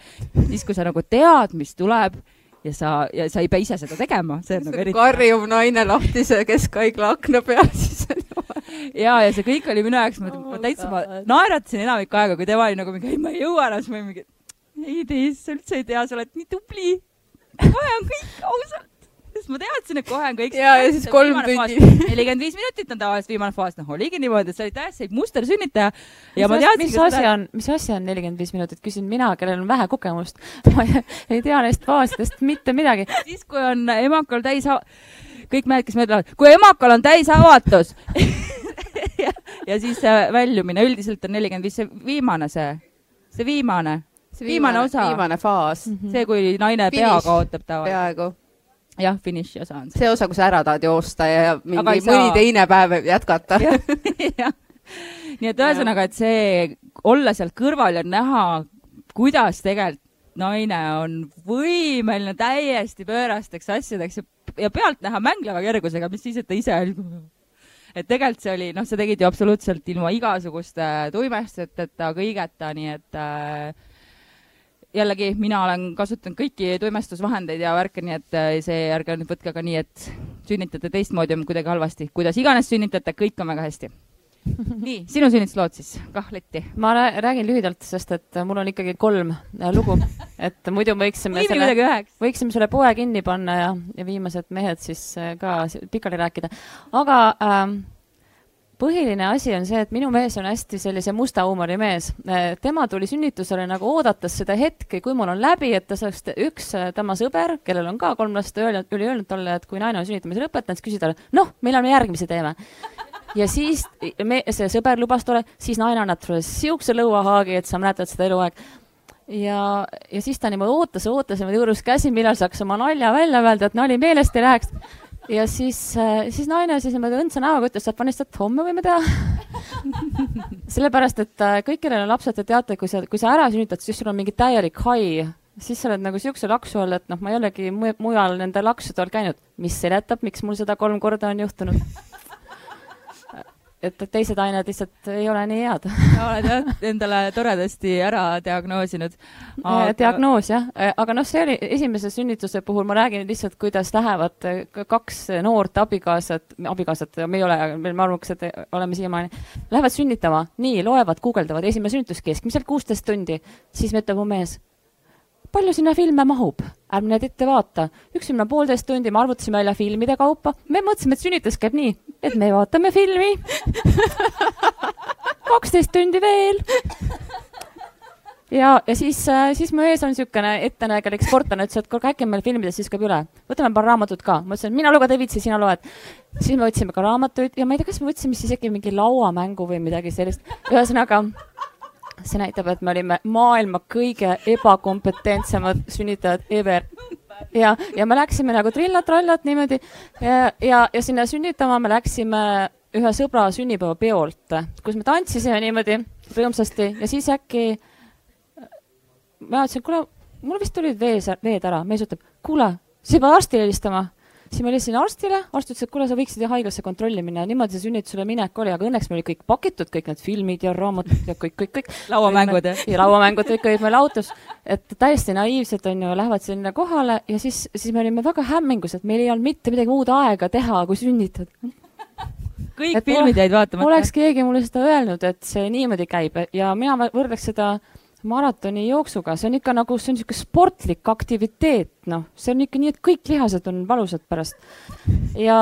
siis kui sa nagu tead, mis tuleb ja sa, ja sa ei pea ise seda tegema, see on nagu eriti. karjuv naine lahtise keskhaigla akna peal, *laughs* siis on ja, ja see kõik oli minu jaoks, ma, ma täitsa, ma naeratasin enamik aega, kui tema oli nagu mingi, ei, ma ei jõua enam, siis ma olin mingi, ei, te sa üldse ei tea, sa oled nii tubli kohe on kõik, ausalt sest ma teadsin, et kohe on kõik. ja, ja siis kolm tundi. nelikümmend viis minutit on tavaliselt viimane faas, noh, oligi niimoodi, et sa olid täiesti mustersünnitaja. ja mis ma teadsin. mis asi on, mis asi on nelikümmend viis minutit, küsin mina, kellel on vähe kogemust. *laughs* ma ei, ei tea neist faasidest mitte midagi. siis, kui on emakal täis, kõik mehed, kes mõtlevad, kui emakal on täisavatus *laughs* ja, ja siis väljumine üldiselt on nelikümmend viis, see viimane see, see viimane see viimane, viimane osa. viimane faas mm. -hmm. see, kui naine Finish. pea kaotab tavaliselt. peaaegu. jah, finiši osa on see. see osa, kus ära tahad joosta ja mingi mõni teine päev jätkata *laughs* nii et ühesõnaga, et see, olla seal kõrval ja näha, kuidas tegelikult naine on võimeline täiesti pöörasteks asjadeks ja, ja pealtnäha mängleva kergusega, mis siis, et ta ise et tegelikult see oli, noh, sa tegid ju absoluutselt ilma igasuguste tuimestusteta, kõigeta, nii et äh, jällegi mina olen kasutanud kõiki tuimestusvahendeid ja värke, nii et äh, see, ärge nüüd võtke ka nii, et sünnitate teistmoodi on kuidagi halvasti. kuidas iganes sünnitate, kõik on väga hästi. *laughs* nii, sinu sünnituslood siis, kah letti? ma räägin lühidalt, sest et mul on ikkagi kolm äh, lugu, *laughs* et muidu võiksime selle, võiksime selle poe kinni panna ja, ja viimased mehed siis äh, ka pikali rääkida. aga ähm, põhiline asi on see, et minu mees on hästi sellise musta huumori mees. tema tuli sünnitusele nagu oodates seda hetke, kui mul on läbi, et ta saaks, üks tema sõber, kellel on ka kolm last, oli öelnud talle, et kui naine on sünnitamise lõpetanud, siis küsi talle, noh, millal me järgmise teeme ja siis me, see sõber lubas talle, siis naine annab talle siukse lõuahaagi, et sa mäletad seda eluaeg. ja, ja siis ta niimoodi ootas, ootas niimoodi hõõrus käsi, millal saaks oma nalja välja öelda, et nali meelest ei läheks ja siis, äh, siis naine siis niimoodi õndsa näoga ütles, et Vanessa, et homme võime teha. *laughs* Sellepärast, et äh, kõik, kellel on lapsed, te teate, kui sa, kui sa ära sünnitad, siis sul on mingi täielik hai, siis sa oled nagu siukse laksu all, et noh, ma ei olegi mujal nende laksude all käinud, mis seletab, miks mul seda kolm korda on juhtunud et teised ained lihtsalt ei ole nii head. Oled jah endale toredasti ära diagnoosinud. Aga.... diagnoos jah, aga noh, see oli esimese sünnituse puhul, ma räägin lihtsalt, kuidas lähevad kaks noort abikaasat, abikaasat me ei ole, me arvukesed oleme siiamaani, lähevad sünnitama, nii, loevad, guugeldavad, esimene sünnitus keskmiselt kuusteist tundi, siis ütleb mu mees palju sinna filme mahub? ärme need ette vaata. ükskõik poolteist tundi me arvutasime välja filmide kaupa, me mõtlesime, et sünnitus käib nii, et me vaatame filmi *laughs* kaksteist tundi veel. ja, ja siis, äh, siis mu ees on niisugune ettenägelik sportlane, ütles, et kuulge, äkki meil filmides siis käib üle. võtame paar raamatut ka. ma ütlesin, mina lugeda ei viitsi, sina loed. siis me võtsime ka raamatuid ja ma ei tea, kas me võtsime siis äkki mingi lauamängu või midagi sellist. ühesõnaga see näitab, et me olime maailma kõige ebakompetentsemad sünnitajad ever. ja, ja me läksime nagu trillat-trallat niimoodi ja, ja, ja sinna sünnitama me läksime ühe sõbra sünnipäevapeolt, kus me tantsisime niimoodi rõõmsasti. Ja siis äkki ma ütlesin, kuule, mul vist tulid vees, veed ära, mees ütleb, kuule, sa ei pea arstile helistama siis ma helistasin arstile, arst ütles, et kuule, sa võiksid haiglasse kontrolli minna ja niimoodi see sünnitusele minek oli, aga õnneks meil olid kõik pakitud, kõik need filmid ja raamatud ja kõik, kõik, kõik. *laughs* lauamängud jah? ja lauamängud kõik olid meil autos, et täiesti naiivselt on ju, lähevad sinna kohale ja siis, siis me olime väga hämmingus, et meil ei olnud mitte midagi muud aega teha, kui sünnitada kõik et filmid jäid vaatamata. oleks keegi mulle seda öelnud, et see niimoodi käib ja mina võrdleks seda maratoni jooksuga, see on ikka nagu, see on niisugune sportlik aktiviteet, noh, see on ikka nii, et kõik lihased on valusad pärast. ja,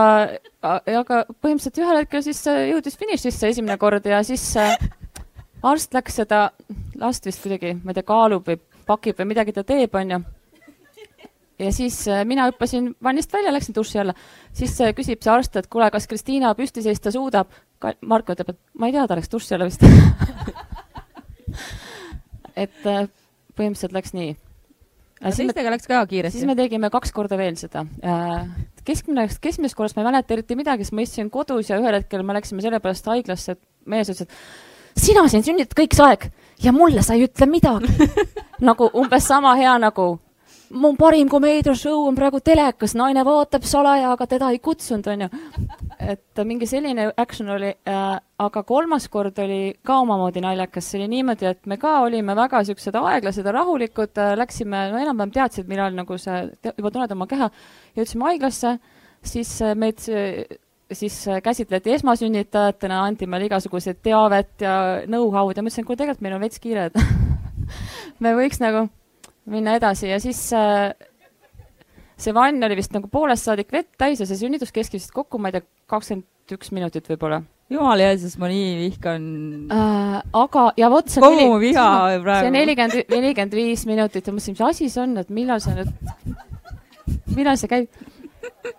aga põhimõtteliselt ühel hetkel siis jõudis finišisse esimene kord ja siis äh, arst läks seda, last vist kuidagi, ma ei tea, kaalub või pakib või midagi ta teeb, onju ja siis äh, mina hüppasin vannist välja, läksin duši alla. siis äh, küsib see arst, et kuule, kas Kristiina püsti seista suudab. Mark ütleb, et ma ei tea, ta läks duši alla vist *laughs* et äh, põhimõtteliselt läks nii. teistega läks ka kiiresti? siis me tegime kaks korda veel seda. keskmine, keskmisest korrast ma ei mäleta eriti midagi, sest ma istusin kodus ja ühel hetkel me läksime sellepärast haiglasse, et mees ütles, et sina siin sünnitad kõik see aeg ja mulle sa ei ütle midagi *laughs* nagu umbes sama hea nagu mu parim komeediashow on praegu telekas, naine vaatab salaja, aga teda ei kutsunud, onju. et mingi selline action oli äh,, aga kolmas kord oli ka omamoodi naljakas, see oli niimoodi, et me ka olime väga siuksed aeglased ja rahulikud. Äh,, läksime, no enam-vähem teadsid, millal nagu see, juba tunned oma keha, jõudsime haiglasse, siis äh, meid siis äh, käsitleti esmasünnitajatena, anti meile igasugused teavet ja know-how'd ja ma ütlesin, et kuule, tegelikult meil on veits kiire, et *laughs* me võiks nagu minna edasi ja siis äh, see vann oli vist nagu poolest saadik vett täis ja see sünnitus kestis kokku, ma ei tea, kakskümmend üks minutit võib-olla. jumal Jeesus, ma nii vihkan äh,. aga, ja vot see kogu mu viha praegu. see nelikümmend, nelikümmend viis minutit ja mõtlesin, mis asi see on, et millal see nüüd, millal see käib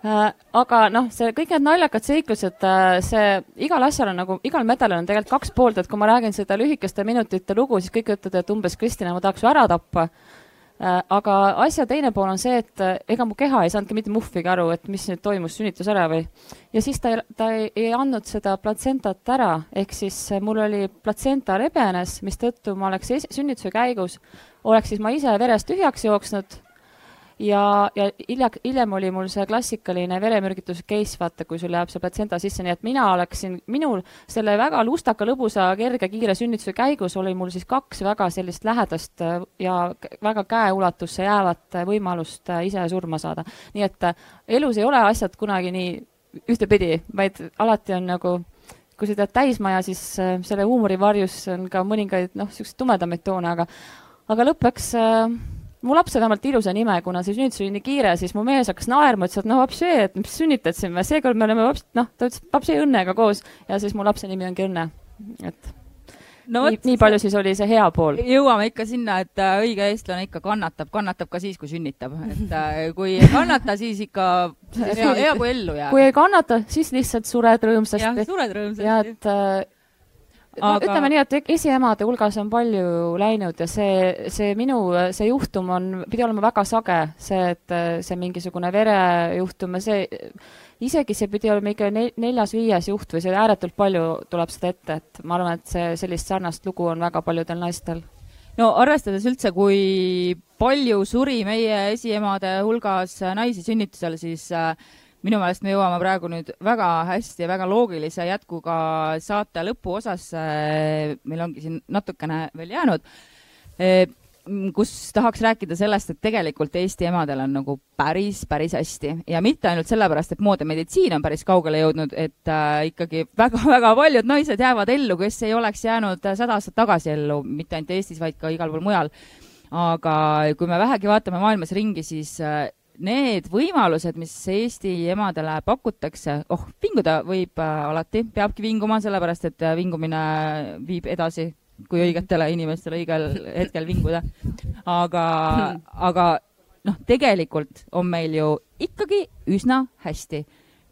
äh,. aga noh, see kõik need naljakad seiklused äh,, see igal asjal on nagu, igal medalil on tegelikult kaks poolt, et kui ma räägin seda lühikeste minutite lugu, siis kõik ütlevad, et umbes Kristina, ma tahaks su ära tappa aga asja teine pool on see, et äh, ega mu keha ei saanudki mitte muhvigi aru, et mis nüüd toimus, sünnitus ära või. ja siis ta ta ei, ei andnud seda platsentat ära, ehk siis äh, mul oli platsenta rebenes, mistõttu ma oleks sünnituse käigus, oleks siis ma ise verest tühjaks jooksnud ja, ja hilja, hiljem oli mul see klassikaline veremürgituse case, vaata, kui sul läheb see platsenta sisse, nii et mina oleksin, minul selle väga lustaka, lõbusa, kerge, kiire sünnituse käigus oli mul siis kaks väga sellist lähedast äh, ja väga käeulatusse jäävat äh, võimalust äh, ise surma saada. nii et elus ei ole asjad kunagi nii ühtepidi, vaid alati on nagu kui sa tead täismaja, siis selle huumori varjus on ka mõningaid noh, niisuguseid tumedamaid toone, aga aga lõppeks äh, mu laps sai vähemalt ilusa nime, kuna see sünnitus oli nii kiire, siis mu mees hakkas naerma, ütles, et no vapšee, et mis sünnitasime, seekord me oleme vaps-, noh, ta ütles vapšee õnnega koos ja siis mu lapse nimi ongi Õnne, et no, nii, nii palju siis oli see hea pool. jõuame ikka sinna, et äh, õige eestlane ikka kannatab, kannatab ka siis, kui sünnitab, et äh, kui ei kannata, siis ikka *laughs* hea, hea kui ellu jääb. kui ei kannata, siis lihtsalt sured rõõmsasti. jah, sured rõõmsasti. ja et äh, no aga... ütleme nii, et esiemade hulgas on palju läinud ja see, see minu, see juhtum on, pidi olema väga sage, see, et see mingisugune verejuhtum ja see, isegi see pidi olema ikka neljas-viies juht või see ääretult palju tuleb seda ette, et ma arvan, et see, sellist sarnast lugu on väga paljudel naistel. no arvestades üldse, kui palju suri meie esiemade hulgas naisi sünnitusel, siis äh, minu meelest me jõuame praegu nüüd väga hästi ja väga loogilise jätkuga saate lõpuosasse. meil ongi siin natukene veel jäänud, e, kus tahaks rääkida sellest, et tegelikult Eesti emadel on nagu päris, päris hästi ja mitte ainult sellepärast, et mood ja meditsiin on päris kaugele jõudnud, et äh, ikkagi väga-väga *laughs* paljud naised jäävad ellu, kes ei oleks jäänud sada aastat tagasi ellu, mitte ainult Eestis, vaid ka igal pool mujal. aga kui me vähegi vaatame maailmas ringi, siis äh, need võimalused, mis Eesti emadele pakutakse, oh, vinguda võib äh, alati, peabki vinguma, sellepärast et äh, vingumine viib edasi, kui õigetele inimestele õigel hetkel vinguda. aga, aga noh, tegelikult on meil ju ikkagi üsna hästi.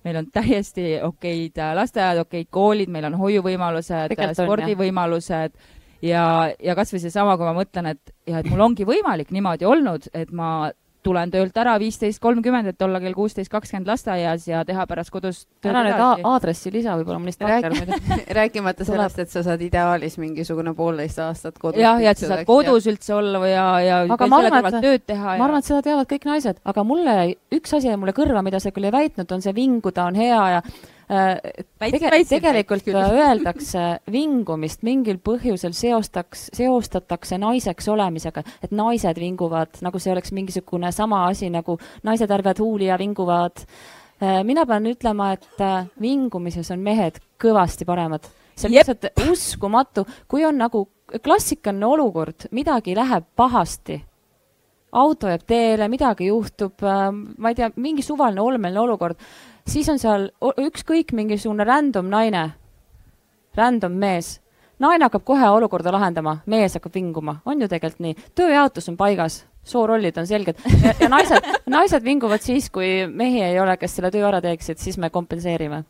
Meil on täiesti okeid äh, lasteaiad, okeid koolid, meil on hoiuvõimalused, spordivõimalused. Ja, ja kasvõi seesama, kui ma mõtlen, et ja et mul ongi võimalik niimoodi olnud, et ma tulen töölt ära viisteist kolmkümmend, et olla kell kuusteist kakskümmend lasteaias ja teha pärast kodus ära nüüd aadressi lisa võib-olla, ma lihtsalt Rääk... rääkimata sellest, et sa saad ideaalis mingisugune poolteist aastat kodus. jah, ja et sa saad kodus ja. üldse olla ja, ja aga ma arvan, et tööd teha. ma arvan, et seda teavad kõik naised, aga mulle, üks asi jäi mulle kõrva, mida sa küll ei väitnud, on see vinguda on hea ja tege-, tegelikult öeldakse vingumist mingil põhjusel seostaks, seostatakse naiseks olemisega, et naised vinguvad, nagu see oleks mingisugune sama asi nagu naised ärvad huuli ja vinguvad. Äh, mina pean ütlema, et äh, vingumises on mehed kõvasti paremad. see on lihtsalt uskumatu, kui on nagu klassikaline olukord, midagi läheb pahasti auto jääb teele, midagi juhtub, ma ei tea, mingi suvaline olmeline olukord siis on seal ükskõik mingisugune random naine, random mees. naine hakkab kohe olukorda lahendama, mees hakkab vinguma, on ju tegelikult nii. tööjaotus on paigas, soorollid on selged ja, ja naised, naised vinguvad siis, kui mehi ei ole, kes selle töö ära teeksid, siis me kompenseerime.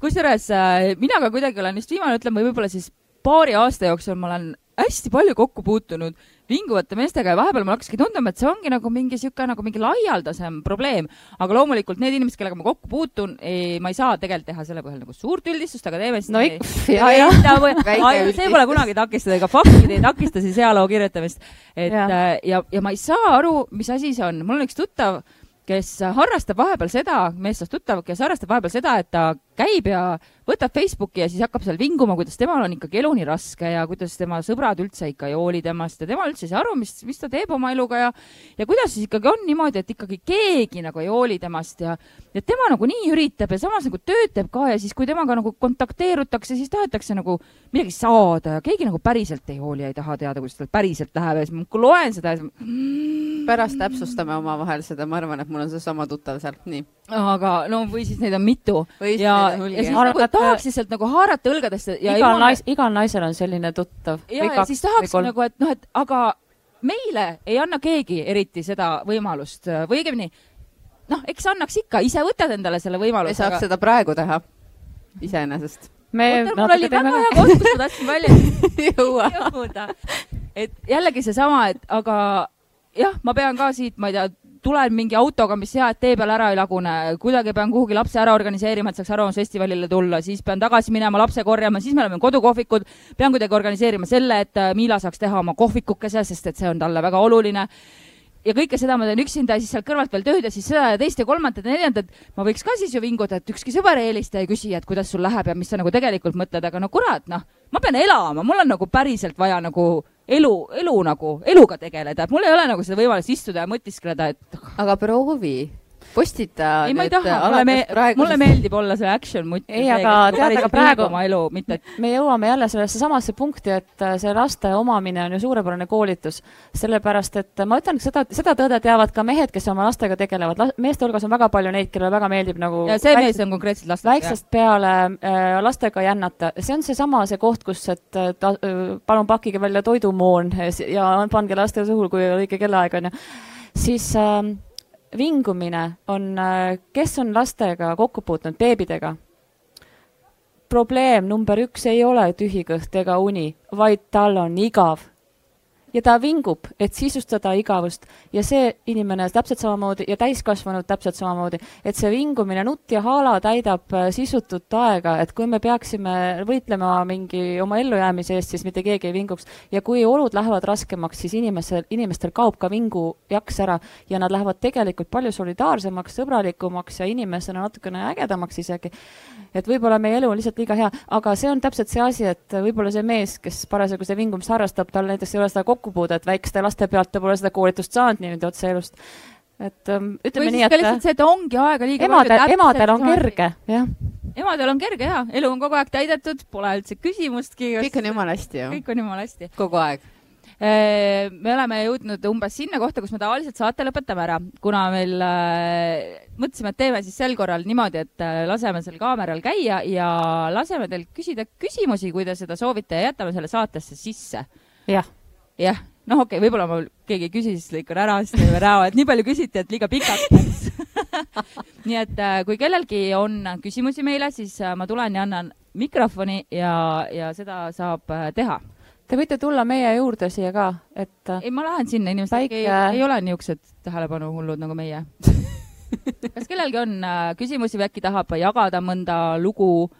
kusjuures äh, mina ka kuidagi olen just viimane, ütleme võib-olla siis paari aasta jooksul ma olen hästi palju kokku puutunud vinguvate meestega ja vahepeal mul hakkaski tunduma, et see ongi nagu mingi niisugune nagu mingi laialdasem probleem. aga loomulikult need inimesed, kellega ma kokku puutun, ma ei saa tegelikult teha selle põhjal nagu suurt üldistust, aga teeme siis no ikka, ja, ja. see pole kunagi takistada, ega faktid ei takista siis ajaloo kirjutamist. et ja, äh, ja, ja ma ei saa aru, mis asi see on. mul on üks tuttav, kes harrastab vahepeal seda, meessoost tuttav, kes harrastab vahepeal seda, et ta käib ja võtab Facebooki ja siis hakkab seal vinguma, kuidas temal on ikkagi elu nii raske ja kuidas tema sõbrad üldse ikka ei hooli temast ja tema üldse ei saa aru, mis, mis ta teeb oma eluga ja ja kuidas siis ikkagi on niimoodi, et ikkagi keegi nagu ei hooli temast ja ja tema nagu nii üritab ja samas nagu tööd teeb ka ja siis, kui temaga nagu kontakteerutakse, siis tahetakse nagu midagi saada ja keegi nagu päriselt ei hooli ja ei taha teada, kuidas tal päriselt läheb ja siis ma loen seda ja siis mm. pärast täpsustame omavahel seda, ma arvan, et mul on seesama tuttav sealt, nii. Aga no või siis neid on mitu ja, ja siis nagu tahaks lihtsalt nagu haarata õlgadest ja igal nais-, igal naisel on selline tuttav. ja, ja siis tahaks nagu, et noh, et aga meile ei anna keegi eriti seda võimalust või õigemini noh, eks annaks ikka, ise võtad endale selle võimaluse. saaks aga... seda praegu teha, iseenesest. me mul oli väga hea koht, kus ma tahtsin välja *laughs* jõuda. et jällegi seesama, et aga jah, ma pean ka siit, ma ei tea, tulen mingi autoga, mis hea, et tee peal ära ei lagune, kuidagi pean kuhugi lapse ära organiseerima, et saaks Arvamusfestivalile tulla, siis pean tagasi minema lapse korjama, siis me oleme kodukohvikud, pean kuidagi organiseerima selle, et äh, Miila saaks teha oma kohvikukese, sest et see on talle väga oluline ja kõike seda ma teen üksinda siis sealt kõrvalt veel tööd ja siis seda ja teist ja kolmandat ja neljandat. ma võiks ka siis ju vinguda, et ükski sõber ei helista ja küsi, et kuidas sul läheb ja mis sa nagu tegelikult mõtled, aga no kurat, noh, ma pean elama, mul on nagu päriselt vaja nagu elu, elu nagu, eluga tegeleda, et mul ei ole nagu seda võimalust istuda ja mõtiskleda, et. aga proovi postita. ei, ma ei taha, mulle, me, praegu... mulle meeldib olla see action mutt. ei, aga tead, aga praegu oma elu, mitte et... me jõuame jälle sellesse samasse punkti, et äh, see laste omamine on ju suurepärane koolitus. sellepärast, et ma ütlen, seda, seda tõde teavad ka mehed, kes oma lastega tegelevad. meeste hulgas on väga palju neid, kellele väga meeldib nagu ja see mees on konkreetselt lastega. väiksest peale äh, lastega jännata. see on seesama, see koht, kus, et äh, ta, äh, palun pakkige välja toidumoon ja pange laste suhu, kui õige kellaaeg on ju. siis äh, vingumine on, äh, kes on lastega kokku puutunud, beebidega? probleem number üks ei ole tühi kõht ega uni, vaid tal on igav ja ta vingub, et sisustada igavust ja see inimene täpselt samamoodi ja täiskasvanud täpselt samamoodi, et see vingumine, nutt ja haala täidab äh, sisutut aega, et kui me peaksime võitlema mingi oma ellujäämise eest, siis mitte keegi ei vinguks. ja kui olud lähevad raskemaks, siis inimesel, inimestel kaob ka vingujaks ära ja nad lähevad tegelikult palju solidaarsemaks, sõbralikumaks ja inimesena natukene ägedamaks isegi. et võib-olla meie elu on lihtsalt liiga hea, aga see on täpselt see asi, et võib-olla see mees, kes parasjagu seda vingumist harrastab, tal näiteks ei ole seda kokku kokkupuudet väikeste laste pealt, ta pole seda koolitust saanud niimoodi otse elust. et um, ütleme nii, et lihtsalt see, et ongi aega liiga emadel, emadel on kerge, jah. emadel on kerge ja, elu on kogu aeg täidetud, pole üldse küsimustki. kõik on jumala hästi ju. kõik on jumala hästi. kogu aeg äh, me oleme jõudnud umbes sinna kohta, kus me tavaliselt saate lõpetame ära, kuna meil äh, mõtlesime, et teeme siis sel korral niimoodi, et äh, laseme sel kaameral käia ja laseme teil küsida küsimusi, kui te seda soovite ja jätame selle saatesse sisse. jah jah, noh, okei okay,, võib-olla ma keegi ei küsi, siis lõikan ära, siis teeme näo, et nii palju küsiti, et liiga pikaks. Läks *laughs* nii et äh, kui kellelgi on küsimusi meile, siis äh, ma tulen ja annan mikrofoni ja, ja seda saab äh, teha. Te võite tulla meie juurde siia ka, et ei, ma lähen sinna, inimesed Päike- ei, ei ole niisugused tähelepanuhullud nagu meie. *laughs* Kas kellelgi on küsimusi või äkki tahab jagada mõnda lugu?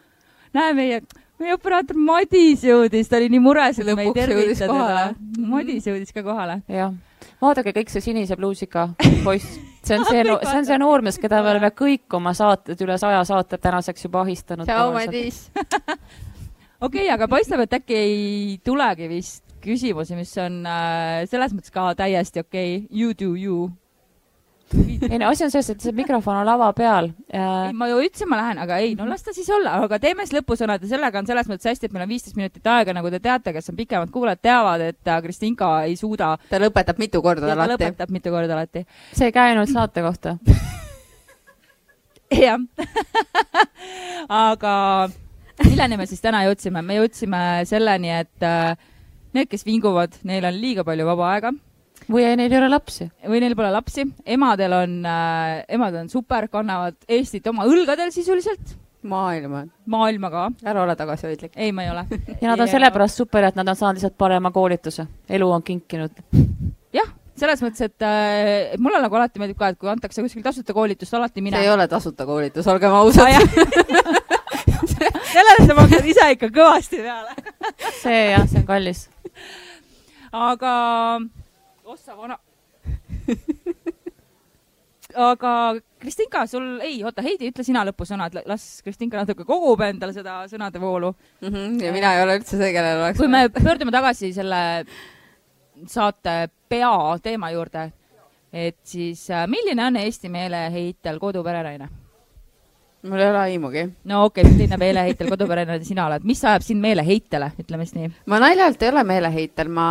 näe, meie, meie operaator Madis jõudis, ta oli nii mures, et me ei tervita teda. Madis jõudis ka kohale. jah, vaadake kõik see sinise pluusiga *laughs* poiss, see on see, see on see noormees, keda me oleme kõik oma saated, üle saja saate tänaseks juba ahistanud. tšau, Madis. *laughs* okei okay,, aga paistab, et äkki ei tulegi vist küsimusi, mis on äh, selles mõttes ka täiesti okei okay., you do you. *laughs* ei no asi on selles, et see mikrofon on lava peal äh, ei, ma ju ütlesin, ma lähen, aga ei, no las ta siis olla, aga teeme siis lõpusõnad ja sellega on selles mõttes hästi, et meil on viisteist minutit aega, nagu te teate, kes on pikemad kuulajad, teavad, et äh, Kristinka ei suuda. ta lõpetab mitu korda ta alati. lõpetab mitu korda alati. see ei käi ainult saate kohta. *laughs* jah. *laughs* aga milleni me siis täna jõudsime? me jõudsime selleni, et äh, need, kes vinguvad, neil on liiga palju vaba aega või ei, neil ei ole lapsi. või neil pole lapsi, emadel on äh,, emad on super, kannavad Eestit oma õlgadel sisuliselt, maailma, maailma ka. ära ole tagasihoidlik. ei, ma ei ole. ja nad on sellepärast super, et nad on saanud lihtsalt parema koolituse. elu on kinkinud. jah, selles mõttes, et äh, mulle nagu alati meeldib ka, et kui antakse kuskil tasuta koolitust, alati see mine ei. ole tasuta koolitus, olgem ausad. sellele sa maksad ise ikka kõvasti peale. see jah, see on kallis. aga, ossa vana. aga Kristinka, sul, ei, oota, Heidi, ütle sina lõpusõnad, las Kristinka natuke kogub endale seda sõnadevoolu. Mhm, ja mina ei ole üldse see, kellel oleks kui me pöördume tagasi selle saate peateema juurde, et siis äh, milline on Eesti meeleheitel koduperenaine? mul ei ole aimugi. no okei okay,, milline meeleheitel koduperenaine sina oled, mis ajab sind meeleheitele, ütleme siis nii? ma naljalt ei ole meeleheitel, ma,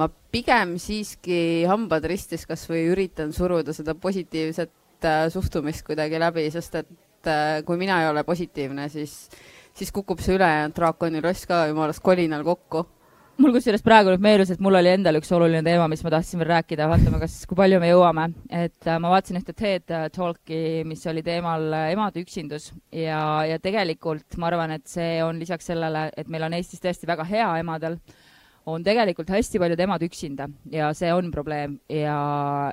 ma pigem siiski hambad ristis kas või üritan suruda seda positiivset äh, suhtumist kuidagi läbi, sest et äh, kui mina ei ole positiivne, siis, siis kukub see ülejäänud draakoni loss ka jumalast kolinal kokku. mul kusjuures praegu nüüd meenus, et mul oli endal üks oluline teema, mis ma tahtsin veel rääkida, vaatame, kas, kui palju me jõuame. et äh, ma vaatasin ühte TED Talki, mis oli teemal äh, emade üksindus ja, ja tegelikult ma arvan, et see on lisaks sellele, et meil on Eestis tõesti väga hea emadel, on tegelikult hästi paljud emad üksinda ja see on probleem ja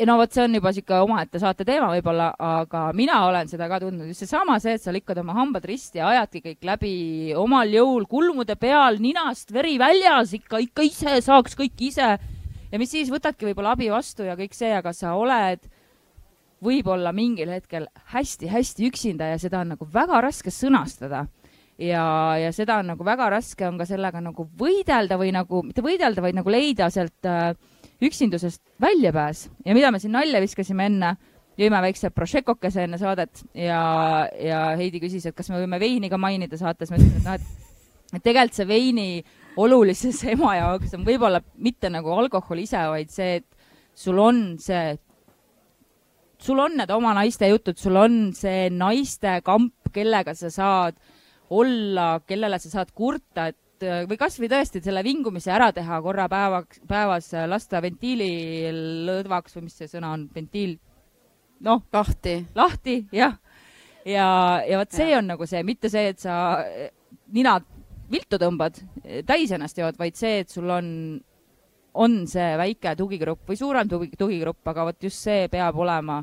ja no vot, see on juba sihuke omaette saate teema võib-olla, aga mina olen seda ka tundnud, just seesama see, et sa lükkad oma hambad risti ja ajadki kõik läbi omal jõul, kulmude peal, ninast veri väljas, ikka, ikka ise saaks kõik ise. ja mis siis, võtadki võib-olla abi vastu ja kõik see, aga sa oled võib-olla mingil hetkel hästi-hästi üksinda ja seda on nagu väga raske sõnastada ja, ja seda on nagu väga raske on ka sellega nagu võidelda või nagu, mitte võidelda, vaid nagu leida sealt äh, üksindusest väljapääs. Ja mida me siin nalja viskasime enne, jõime väikse Prošekokese enne saadet ja, ja Heidi küsis, et kas me võime veini ka mainida saates, ma ütlesin, et noh, et et tegelikult see veini olulisus *laughs* ema jaoks on võib-olla mitte nagu alkohol ise, vaid see, et sul on see, sul on need oma naiste jutud, sul on see naiste kamp, kellega sa saad olla, kellele sa saad kurta, et äh, või kasvõi tõesti selle vingumise ära teha korra päevaks, päevas, lasta ventiili lõdvaks või mis see sõna on, ventiil, noh, lahti. lahti, jah. ja, ja vot see on nagu see, mitte see, et sa eh, nina viltu tõmbad, täis ennast jood, vaid see, et sul on, on see väike tugigrupp või suurem tugi, tugigrupp, aga vot just see peab olema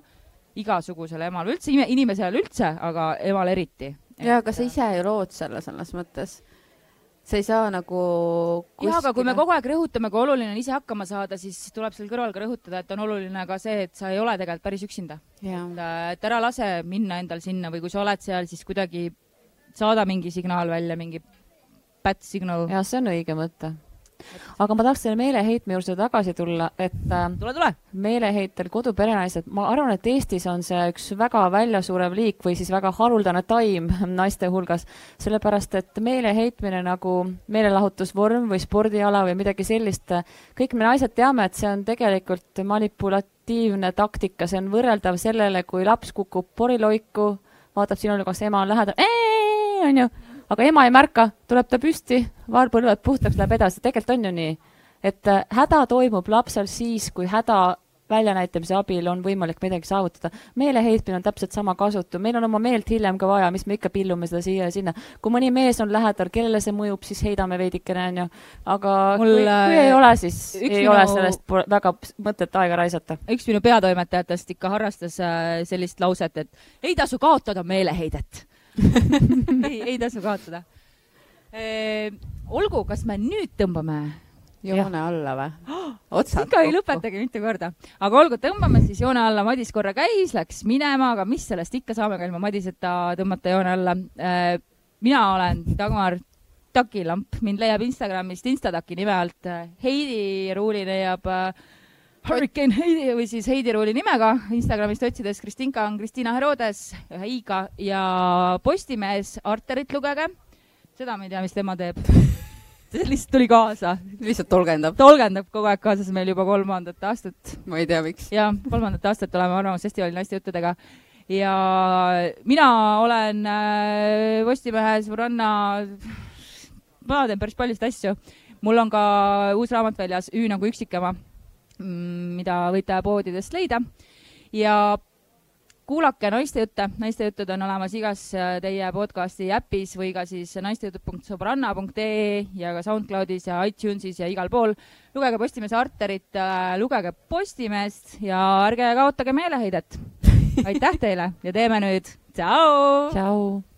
igasugusel emal, üldse ime- inimesel üldse, aga emal eriti. Ja aga sa ise ju lood selle selles mõttes. sa ei saa nagu jah, aga kui me kogu aeg rõhutame, kui oluline on ise hakkama saada, siis tuleb seal kõrval ka rõhutada, et on oluline ka see, et sa ei ole tegelikult päris üksinda. jah, et ära lase minna endal sinna või kui sa oled seal, siis kuidagi saada mingi signaal välja, mingi bad signal. jah, see on õige mõte. Aga ma tahaks selle meeleheitme juurde tagasi tulla, et äh, tule, tule. meeleheitel koduperenaised, ma arvan, et Eestis on see üks väga väljasurev liik või siis väga haruldane taim *laughs* naiste hulgas, sellepärast et meeleheitmine nagu meelelahutusvorm või spordiala või midagi sellist, kõik me naised teame, et see on tegelikult manipulatiivne taktika, see on võrreldav sellele, kui laps kukub poriloiku, vaatab sinule, kas ema on lähedal, onju, aga ema ei märka, tuleb ta püsti, vaarpõlved puhtaks, läheb edasi, tegelikult on ju nii et äh, häda toimub lapsel siis, kui häda väljanäitamise abil on võimalik midagi saavutada. meeleheitmine on täpselt sama kasutu, meil on oma meelt hiljem ka vaja, mis me ikka pillume seda siia ja sinna. kui mõni mees on lähedal, kellele see mõjub, siis heidame veidikene, onju. aga Mul, kui, kui ei ole, siis ei minu... ole sellest väga mõtet aega raisata. üks minu peatoimetajatest ikka harrastas äh, sellist lauset, et ei tasu kaotada meeleheidet ei, ei tasu kaotada e,. olgu, kas me nüüd tõmbame joone alla või? *gasps* otsad ikka ei lõpetagi mitu korda. aga olgu, tõmbame siis joone alla, Madis korra käis, läks minema, aga mis sellest ikka saame ka ilma Madiseta tõmmata joone alla. Äh, mina olen Dagmar Takilamp, mind leiab Instagramist Instataki nime alt. Heidi Ruuli leiab äh, Hurricane Heidi või siis Heidi Ruuli nimega Instagramist otsides Kristinka on Kristina Herodes ühe i-ga ja Postimehes Arterit lugege. seda ma ei tea, mis tema teeb *laughs* see lihtsalt tuli kaasa. lihtsalt tolgendab? tolgendab kogu aeg kaasas meil juba kolmandat aastat. ma ei tea, miks. jah, kolmandat aastat oleme Arvamusfestivali naiste juttudega ja mina olen äh, Postimehes Võranna, ma teen päris paljusid asju. mul on ka uus raamat väljas, Ü nagu üksikema, mida võite poodidest leida ja kuulake naistejutte, naistejutud on olemas igas äh, teie podcasti äpis või ka siis naistejutud.sõbranna.ee ja ka SoundCloudis ja iTunesis ja igal pool. lugege Postimehe Arterit, äh, lugege Postimeest ja ärge kaotage meeleheidet. aitäh teile ja teeme nüüd tšau. tšau.